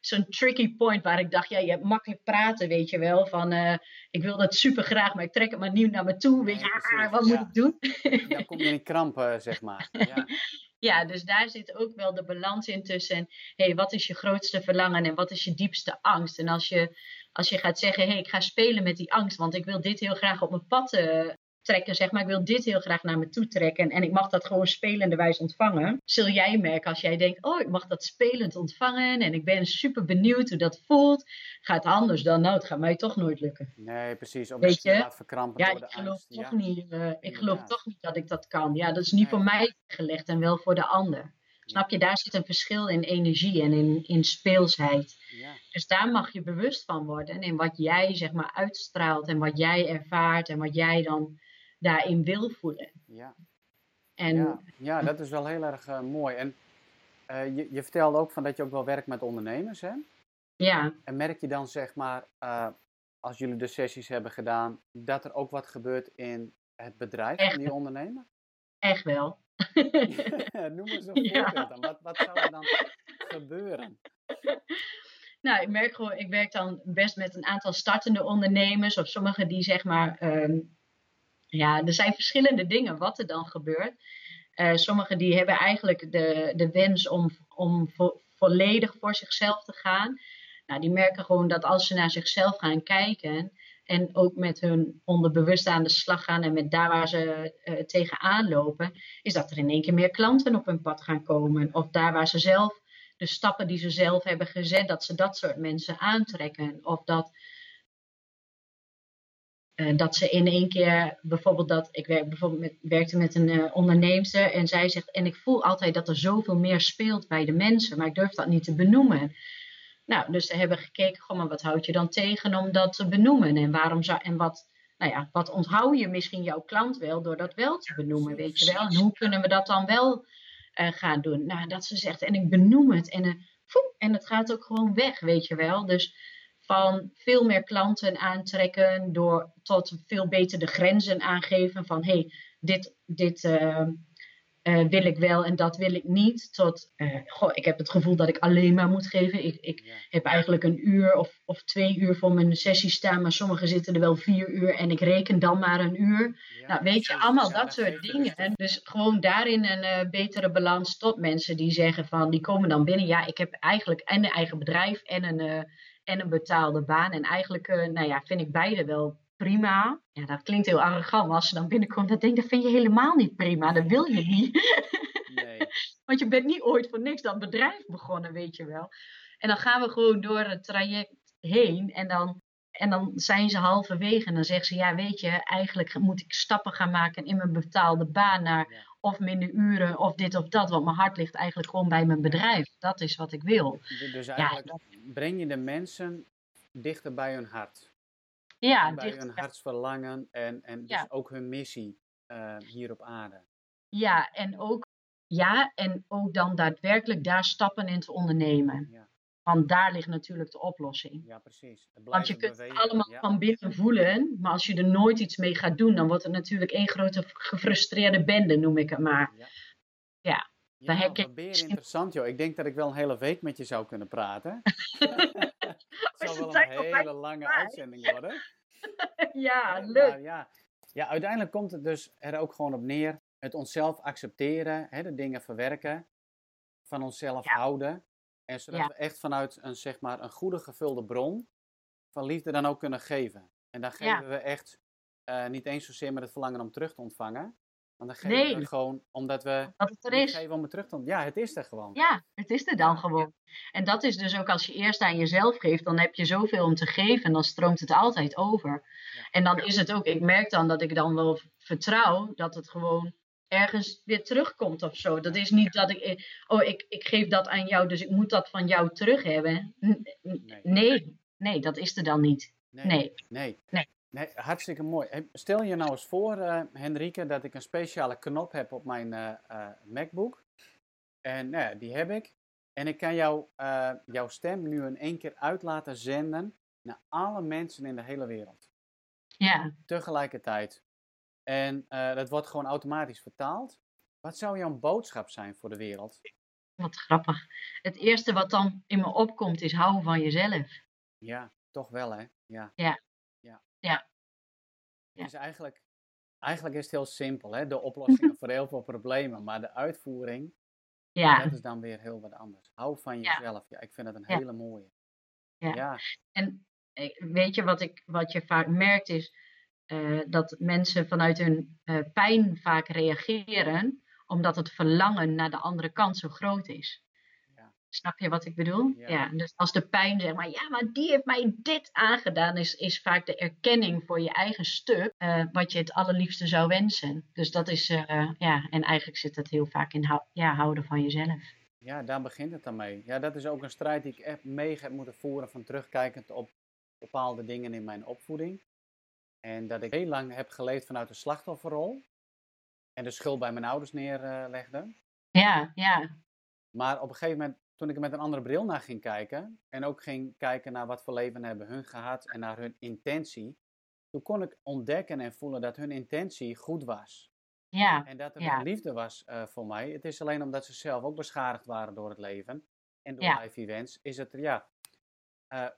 zo'n tricky point waar ik dacht, ja, je hebt makkelijk praten, weet je wel. Van, uh, ik wil dat super graag, maar ik trek het maar nieuw naar me toe. Weet je, ah, wat moet ik doen? Dan kom je in krampen, zeg maar. Ja. ja, dus daar zit ook wel de balans in tussen, hey, wat is je grootste verlangen en wat is je diepste angst? En als je, als je gaat zeggen, hey, ik ga spelen met die angst, want ik wil dit heel graag op mijn pad uh, trekken, zeg maar, ik wil dit heel graag naar me toe trekken en ik mag dat gewoon spelenderwijs ontvangen, zul jij merken als jij denkt, oh, ik mag dat spelend ontvangen en ik ben super benieuwd hoe dat voelt, gaat anders dan, nou, het gaat mij toch nooit lukken. Nee, precies, omdat je laat verkrampen ja, door de ik geloof angst. Toch Ja, niet, eh, ik geloof toch niet dat ik dat kan. Ja, dat is niet voor mij gelegd en wel voor de ander. Snap je, daar zit een verschil in energie en in, in speelsheid. ja, Dus daar mag je bewust van worden. En wat jij zeg maar uitstraalt en wat jij ervaart en wat jij dan daarin wil voelen. ja. En Ja, ja, dat is wel heel erg eh, mooi. En eh, je, je vertelde ook van dat je ook wel werkt met ondernemers, hè? ja, En merk je dan, zeg maar, eh, als jullie de sessies hebben gedaan, dat er ook wat gebeurt in het bedrijf Echt. van die ondernemer? echt wel. Noem eens een Ja. voorbeeld dan. Wat, wat zou er dan gebeuren? Nou, ik merk gewoon, ik werk dan best met een aantal startende ondernemers of sommigen die zeg maar, ehm, ja, er zijn verschillende dingen wat er dan gebeurt. Eh sommigen die hebben eigenlijk de, de wens om, om vo- volledig voor zichzelf te gaan. Nou, die merken gewoon dat als ze naar zichzelf gaan kijken en ook met hun onderbewust aan de slag gaan en met daar waar ze eh, tegenaan lopen, is dat er in één keer meer klanten op hun pad gaan komen. Of daar waar ze zelf de stappen die ze zelf hebben gezet, dat ze dat soort mensen aantrekken. Of dat, eh, dat ze in één keer, bijvoorbeeld dat, ik bijvoorbeeld met, werkte met een eh onderneemster en zij zegt, en ik voel altijd dat er zoveel meer speelt bij de mensen, maar ik durf dat niet te benoemen. Nou, dus ze hebben gekeken, goh, maar wat houd je dan tegen om dat te benoemen? En waarom zou, en wat, nou ja, wat onthoud je misschien jouw klant wel door dat wel te benoemen, weet je wel? En hoe kunnen we dat dan wel eh, gaan doen? Nou, dat ze zegt, en ik benoem het en, en het gaat ook gewoon weg, weet je wel? Dus van veel meer klanten aantrekken door tot veel beter de grenzen aangeven van, hé, hey, dit, dit eh, eh, wil ik wel en dat wil ik niet, tot, eh, goh, ik heb het gevoel dat ik alleen maar moet geven. Ik, ik, Ja, heb eigenlijk een uur of, of twee uur voor mijn sessie staan, maar sommigen zitten er wel vier uur en ik reken dan maar een uur. ja, nou, weet je, allemaal dat soort dingen. dus gewoon daarin een betere balans tot mensen die zeggen van, die komen dan binnen, ja, ik heb eigenlijk en een eigen bedrijf en een, en een betaalde baan. En eigenlijk, eh, nou ja, vind ik beide wel prima. Ja, dat klinkt heel arrogant, maar als ze dan binnenkomt, dan denk ik, dat vind je helemaal niet prima, dat wil je niet. Nee, Want je bent niet ooit voor niks dat bedrijf begonnen, weet je wel. En dan gaan we gewoon door het traject heen. En dan, en dan zijn ze halverwege. En dan zeggen ze: Ja, weet je, eigenlijk moet ik stappen gaan maken in mijn betaalde baan naar. Of minder uren of dit of dat. Want mijn hart ligt eigenlijk gewoon bij mijn bedrijf. Dat is wat ik wil. D- dus eigenlijk breng je de mensen dichter bij hun hart. Ja, bij dicht, hun hartsverlangen en, en dus Ja. ook hun missie eh, hier op aarde. ja, en ook, ja, en ook dan daadwerkelijk daar stappen in te ondernemen. Ja, Want daar ligt natuurlijk de oplossing. ja precies. Want je kunt het allemaal ja. van binnen voelen, maar als je er nooit iets mee gaat doen, dan wordt het natuurlijk één grote gefrustreerde bende, noem ik het maar. Ja. Ja, Ja, dan herken je interessant, joh. Ik denk dat ik wel een hele week met je zou kunnen praten. Het het wel een hele lange uitzending worden. ja, Hè, leuk. ja. ja, uiteindelijk komt het dus er ook gewoon op neer. Het onszelf accepteren, hè, de dingen verwerken, van onszelf houden. En zodat Ja. we echt vanuit een, zeg maar, een goede gevulde bron van liefde dan ook kunnen geven. En dan geven Ja. we echt eh, niet eens zozeer met het verlangen om terug te ontvangen. Want dan geven Nee. we gewoon omdat we Dat het er is. geven om het terug te ontvangen. Ja, het is er gewoon. Ja, het is er dan gewoon. En dat is dus ook als je eerst aan jezelf geeft, dan heb je zoveel om te geven en dan stroomt het altijd over. En dan is het ook, ik merk dan dat ik dan wel vertrouw dat het gewoon ergens weer terugkomt of zo. Dat is niet dat ik, eh, oh, ik, ik geef dat aan jou, dus ik moet dat van jou terug hebben. Nee. Nee, nee, dat is er dan niet. Nee. Nee. Nee. Nee, hartstikke mooi. Stel je nou eens voor, eh Henrike, dat ik een speciale knop heb op mijn eh, MacBook. En nou ja, die heb ik. En ik kan jou, jouw stem nu in één keer uit laten zenden naar alle mensen in de hele wereld. Ja, Tegelijkertijd. En eh, dat wordt gewoon automatisch vertaald. Wat zou jouw boodschap zijn voor de wereld? wat grappig. Het eerste wat dan in me opkomt is hou van jezelf. Ja, toch wel hè? Ja. Ja. Ja. Ja. Is eigenlijk, eigenlijk is het heel simpel hè? De oplossingen voor heel veel problemen. Maar de uitvoering, Ja, dat is dan weer heel wat anders. Hou van Ja. jezelf. Ja, ik vind het een Ja. hele mooie. Ja. Ja. En eh, weet je wat, ik, wat je vaak merkt is, eh, dat mensen vanuit hun uh, pijn vaak reageren, omdat het verlangen naar de andere kant zo groot is. Ja. Snap je wat ik bedoel? Ja. Dus als de pijn zeg maar, ja, maar die heeft mij dit aangedaan, is, is vaak de erkenning voor je eigen stuk, uh, wat je het allerliefste zou wensen. Dus dat is, ja, en eigenlijk zit het heel vaak in hou ja, houden van jezelf. Ja, daar begint het dan mee. Ja, dat is ook een strijd die ik echt mee heb moeten voeren van terugkijkend op bepaalde dingen in mijn opvoeding. En dat ik heel lang heb geleefd vanuit de slachtofferrol. En de schuld bij mijn ouders neerlegde. Ja, ja. Maar op een gegeven moment, toen ik er met een andere bril naar ging kijken. En ook ging kijken naar wat voor leven hebben hun gehad en naar hun intentie. Toen kon ik ontdekken en voelen dat hun intentie goed was. Ja. En dat er ja. liefde was uh, voor mij. Het is alleen omdat ze zelf ook beschadigd waren door het leven. En door ja. life events. Is het ja, uh,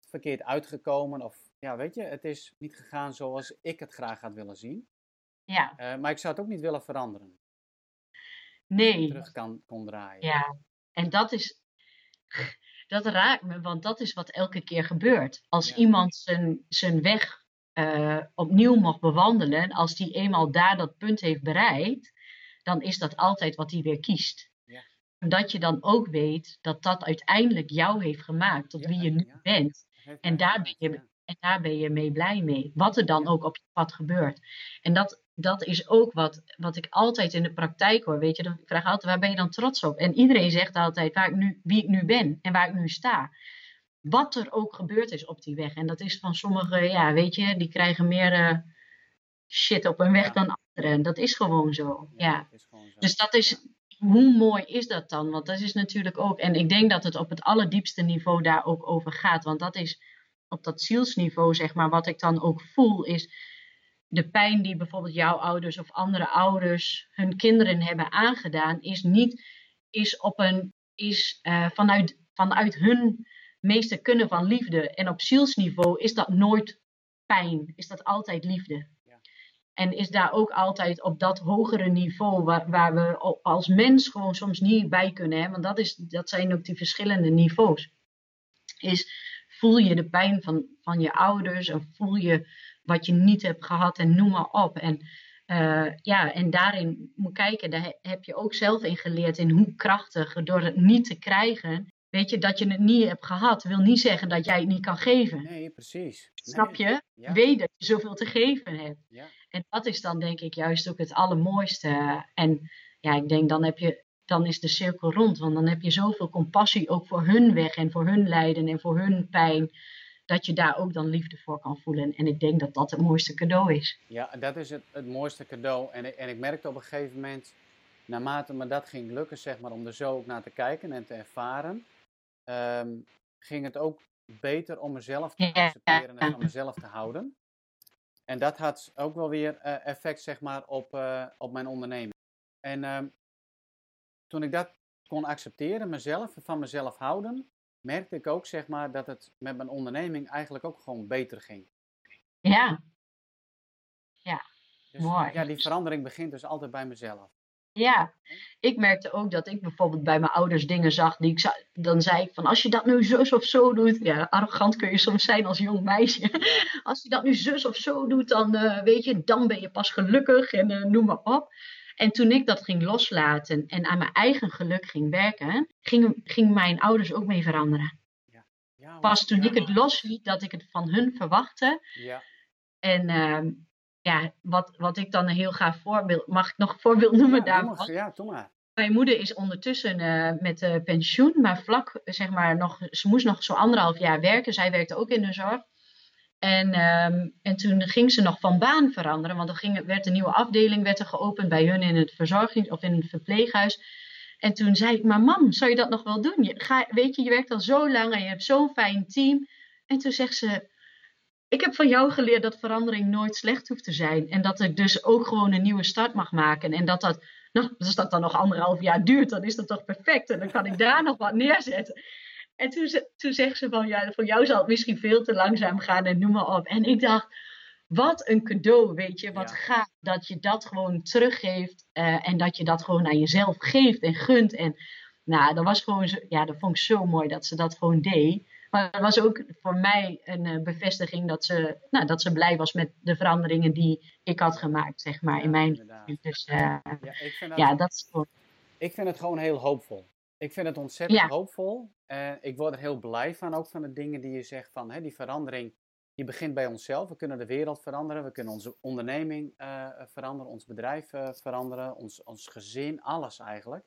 verkeerd uitgekomen. Of ja, weet je, het is niet gegaan zoals ik het graag had willen zien. Ja. Uh, maar ik zou het ook niet willen veranderen. Nee. Terug kan, kon draaien. Ja. En dat is. Dat raakt me, want dat is wat elke keer gebeurt. Als ja. iemand zijn, zijn weg uh, opnieuw mocht bewandelen, als die eenmaal daar dat punt heeft bereikt, dan is dat altijd wat hij weer kiest. Ja. Omdat je dan ook weet dat dat uiteindelijk jou heeft gemaakt tot Ja, wie je nu bent. En daar, ben je. En daar ben je mee blij mee. Wat er dan ook op je pad gebeurt. En dat, dat is ook wat, wat ik altijd in de praktijk hoor. Weet je, dan ik vraag altijd, waar ben je dan trots op? En iedereen zegt altijd waar ik nu, wie ik nu ben en waar ik nu sta. Wat er ook gebeurd is op die weg. En dat is van sommigen, ja, weet je, die krijgen meer eh, shit op hun weg Ja. dan anderen. Dat is gewoon zo. Ja. dat is gewoon zo. Dus dat is, hoe mooi is dat dan? Want dat is natuurlijk ook, en ik denk dat het op het allerdiepste niveau daar ook over gaat. Want dat is op dat zielsniveau, zeg maar, wat ik dan ook voel, is de pijn die bijvoorbeeld jouw ouders of andere ouders hun kinderen hebben aangedaan, is niet, is op een, is eh, vanuit, vanuit hun meeste kunnen van liefde. En op zielsniveau is dat nooit pijn, is dat altijd liefde. Ja. En is daar ook altijd op dat hogere niveau waar, waar we als mens gewoon soms niet bij kunnen. Hè? Want dat, is, dat zijn ook die verschillende niveaus. Is voel je de pijn van, van je ouders en voel je wat je niet hebt gehad en noem maar op. En, eh, ja, en daarin moet kijken, daar he- heb je ook zelf in geleerd in hoe krachtig door het niet te krijgen. Weet je, dat je het niet hebt gehad, wil niet zeggen dat jij het niet kan geven. Nee, precies. Snap Nee, je? Ja, Weet dat je zoveel te geven hebt. ja. En dat is dan denk ik juist ook het allermooiste. En ja, ik denk dan heb je, dan is de cirkel rond. Want dan heb je zoveel compassie ook voor hun weg en voor hun lijden en voor hun pijn. Dat je daar ook dan liefde voor kan voelen. En ik denk dat dat het mooiste cadeau is. Ja, dat is het, het mooiste cadeau. En, ik- en ik merkte op een gegeven moment, naarmate me dat ging lukken, zeg maar, om er zo ook naar te kijken en te ervaren, ehm, ging het ook beter om mezelf te accepteren en van mezelf te houden. En dat had ook wel weer eh, effect, zeg maar, op, eh, op mijn onderneming. En ehm, toen ik dat kon accepteren, mezelf, van mezelf houden, merkte ik ook, zeg maar, dat het met mijn onderneming eigenlijk ook gewoon beter ging. Ja, Dus, Mooi. Ja, die verandering begint dus altijd bij mezelf. ja. Ik merkte ook dat ik bijvoorbeeld bij mijn ouders dingen zag. Die ik dan zei ik van als je dat nu zus of zo doet. Ja, arrogant kun je soms zijn als jong meisje. Als je dat nu zus of zo doet, dan eh, weet je, dan ben je pas gelukkig en eh, noem maar op. En toen ik dat ging loslaten en aan mijn eigen geluk ging werken, gingen ging mijn ouders ook mee veranderen. Ja. Pas toen Ja, ik het losliet dat ik het van hun verwachtte. Ja, En ehm, ja, wat, wat ik dan een heel gaaf voorbeeld, mag ik nog een voorbeeld noemen daarvan? ja, doe maar. Mijn moeder is ondertussen eh, met eh, pensioen, maar vlak, zeg maar, nog, ze moest nog zo anderhalf jaar werken. Zij werkte ook in de zorg. En, ehm, en toen ging ze nog van baan veranderen, want er ging, werd een nieuwe afdeling werd er geopend bij hun in het verzorging of in het verpleeghuis. En toen zei ik, maar mam, zou je dat nog wel doen? Je, ga, weet je, je werkt al zo lang en je hebt zo'n fijn team. En toen zegt ze, ik heb van jou geleerd dat verandering nooit slecht hoeft te zijn. En dat ik dus ook gewoon een nieuwe start mag maken. En dat dat, nou, als dat dan nog anderhalf jaar duurt, dan is dat toch perfect. En dan kan ik daar nog wat neerzetten. En toen, toen zegt ze van, ja, voor jou zal het misschien veel te langzaam gaan en noem maar op. En ik dacht, wat een cadeau, weet je. Wat Ja. gaaf dat je dat gewoon teruggeeft. eh, en dat je dat gewoon aan jezelf geeft en gunt. En nou, dat was gewoon zo, ja, dat vond ik zo mooi dat ze dat gewoon deed. Maar het was ook voor mij een uh, bevestiging dat ze, nou, dat ze blij was met de veranderingen die ik had gemaakt, zeg maar, in mijn leven. Dus uh, ja, ik vind dat, ja, dat is gewoon... Ik vind het gewoon heel hoopvol. Ik vind het ontzettend hoopvol. En ik word er heel blij van, ook van de dingen die je zegt van hè, die verandering. Die begint bij onszelf. We kunnen de wereld veranderen. We kunnen onze onderneming uh, veranderen. Ons bedrijf uh, veranderen. Ons, ons gezin. Alles eigenlijk.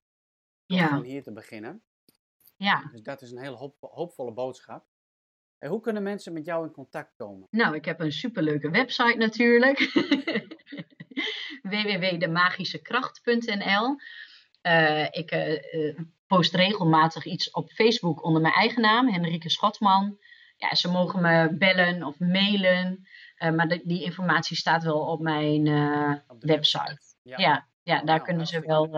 Ja. Om hier te beginnen. Ja. Dus dat is een heel hoop, hoopvolle boodschap. En hoe kunnen mensen met jou in contact komen? Nou, ik heb een superleuke website natuurlijk. www.demagischekracht.nl uh, Ik post regelmatig iets op Facebook onder mijn eigen naam, Henrike Schotman. Ja, ze mogen me bellen of mailen. Uh, maar de, die informatie staat wel op mijn op website. Ja, ja, ja daar nou, kunnen ze wel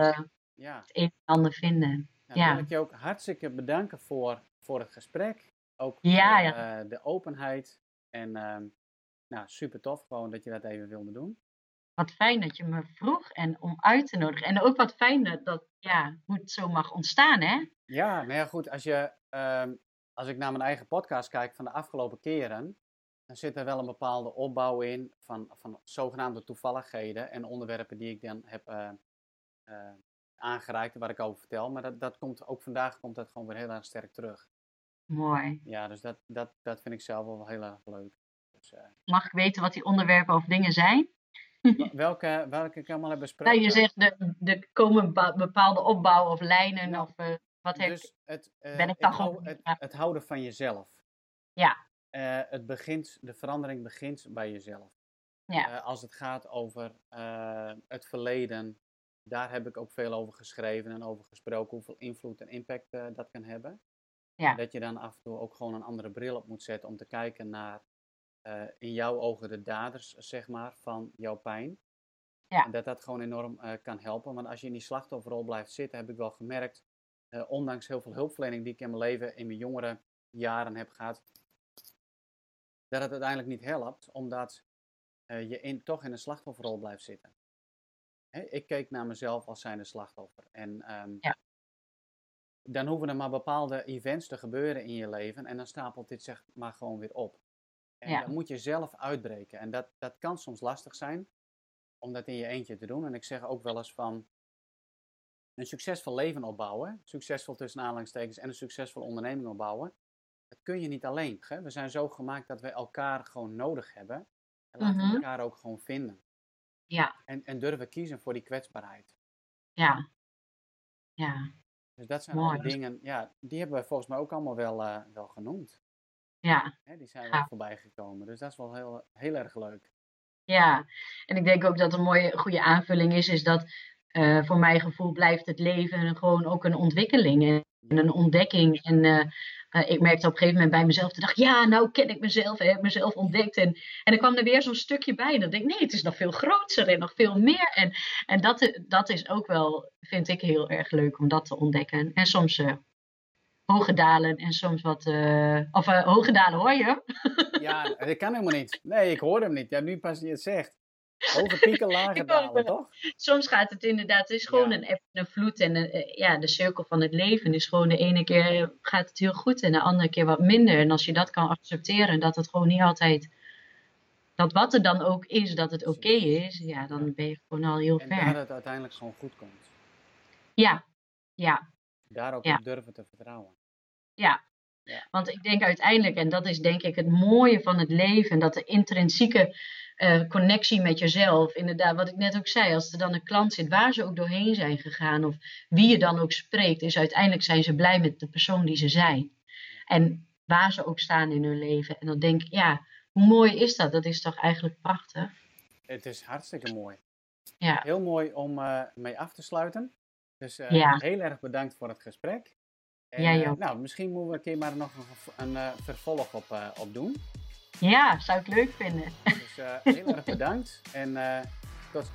ja. het een en ander vinden. Nou, ja. wil ik je ook hartstikke bedanken voor, voor het gesprek. Ook voor de openheid. En ehm, nou, super tof gewoon dat je dat even wilde doen wat fijn dat je me vroeg en om uit te nodigen. En ook wat fijn dat, ja, hoe het zo mag ontstaan, hè? Ja, nou ja, goed. Als, je, ehm, als ik naar mijn eigen podcast kijk van de afgelopen keren, dan zit er wel een bepaalde opbouw in van, van zogenaamde toevalligheden en onderwerpen die ik dan heb uh, uh, aangereikt waar ik over vertel. Maar dat, dat komt, ook vandaag komt dat gewoon weer heel erg sterk terug. Mooi. Ja, dus dat, dat, dat vind ik zelf wel heel erg leuk. Dus, uh, Mag ik weten wat die onderwerpen of dingen zijn? welke, welke ik allemaal heb besproken? Nou, je zegt, er komen bepaalde opbouw of lijnen of uh, wat dus het, uh, ben ik dan gewoon... Het, het, houden van jezelf. Ja. Uh, het begint, de verandering begint bij jezelf. Ja. als het gaat over het verleden, daar heb ik ook veel over geschreven en over gesproken, hoeveel invloed en impact dat kan hebben. Ja. Dat je dan af en toe ook gewoon een andere bril op moet zetten om te kijken naar uh, in jouw ogen de daders, zeg maar, van jouw pijn. Ja. En dat dat gewoon enorm uh, kan helpen. Want als je in die slachtofferrol blijft zitten, heb ik wel gemerkt, uh, ondanks heel veel hulpverlening die ik in mijn leven, in mijn jongere jaren heb gehad, dat het uiteindelijk niet helpt, omdat je in, toch in een slachtofferrol blijft zitten. Hè? ik keek naar mezelf als zijnde slachtoffer. En um, ja. dan hoeven er maar bepaalde events te gebeuren in je leven en dan stapelt dit zeg maar gewoon weer op. En ja. dan moet je zelf uitbreken. En dat, dat kan soms lastig zijn om dat in je eentje te doen. En ik zeg ook wel eens van een succesvol leven opbouwen, succesvol tussen aanhalingstekens en een succesvolle onderneming opbouwen, dat kun je niet alleen. Hè? We zijn zo gemaakt dat we elkaar gewoon nodig hebben. En laten we mhm. elkaar ook gewoon vinden. Ja. En, en durven kiezen voor die kwetsbaarheid. Ja. Ja. Dus dat zijn Mooi. dingen, ja, die hebben wij volgens mij ook allemaal wel, uh, wel genoemd. Ja. Hè, die zijn er voorbij gekomen. Dus dat is wel heel, heel erg leuk. Ja, en ik denk ook dat een mooie, goede aanvulling is, is dat uh, voor mijn gevoel blijft het leven gewoon ook een ontwikkeling en een ontdekking. En uh, uh, ik merkte op een gegeven moment bij mezelf, te dacht, ja, nou ken ik mezelf, heb mezelf ontdekt. En, en er kwam er weer zo'n stukje bij. Dat ik, nee, het is nog veel groter en nog veel meer. En, en dat, dat is ook wel, vind ik heel erg leuk om dat te ontdekken. En soms hoge dalen en soms wat. Uh, of uh, hoge dalen hoor je? ja, dat kan helemaal niet. Nee, ik hoor hem niet. Ja, nu pas je het zegt. Hoge pieken, lage dalen, toch? Soms gaat het inderdaad, het is gewoon een eb en vloed. En uh, ja, de cirkel van het leven is gewoon de ene keer gaat het heel goed en de andere keer wat minder. En als je dat kan accepteren, dat het gewoon niet altijd, dat wat er dan ook is, dat het oké is, ja, dan ben je gewoon al heel ver. En dat het uiteindelijk gewoon goed komt. Ja, ja. Daar ook op durven te vertrouwen. Ja. ja. Want ik denk uiteindelijk, en dat is denk ik het mooie van het leven, dat de intrinsieke uh, connectie met jezelf, inderdaad, wat ik net ook zei, als er dan een klant zit, waar ze ook doorheen zijn gegaan, of wie je dan ook spreekt, is uiteindelijk zijn ze blij met de persoon die ze zijn. En waar ze ook staan in hun leven. En dan denk ik, ja, hoe mooi is dat? Dat is toch eigenlijk prachtig? Het is hartstikke mooi. Ja. Heel mooi om uh, mee af te sluiten. Dus uh, ja. heel erg bedankt voor het gesprek. En, Jij ook. nou, misschien moeten we een keer maar nog een, een uh, vervolg op, uh, op doen. Ja, zou ik leuk vinden. Dus heel erg bedankt en tot,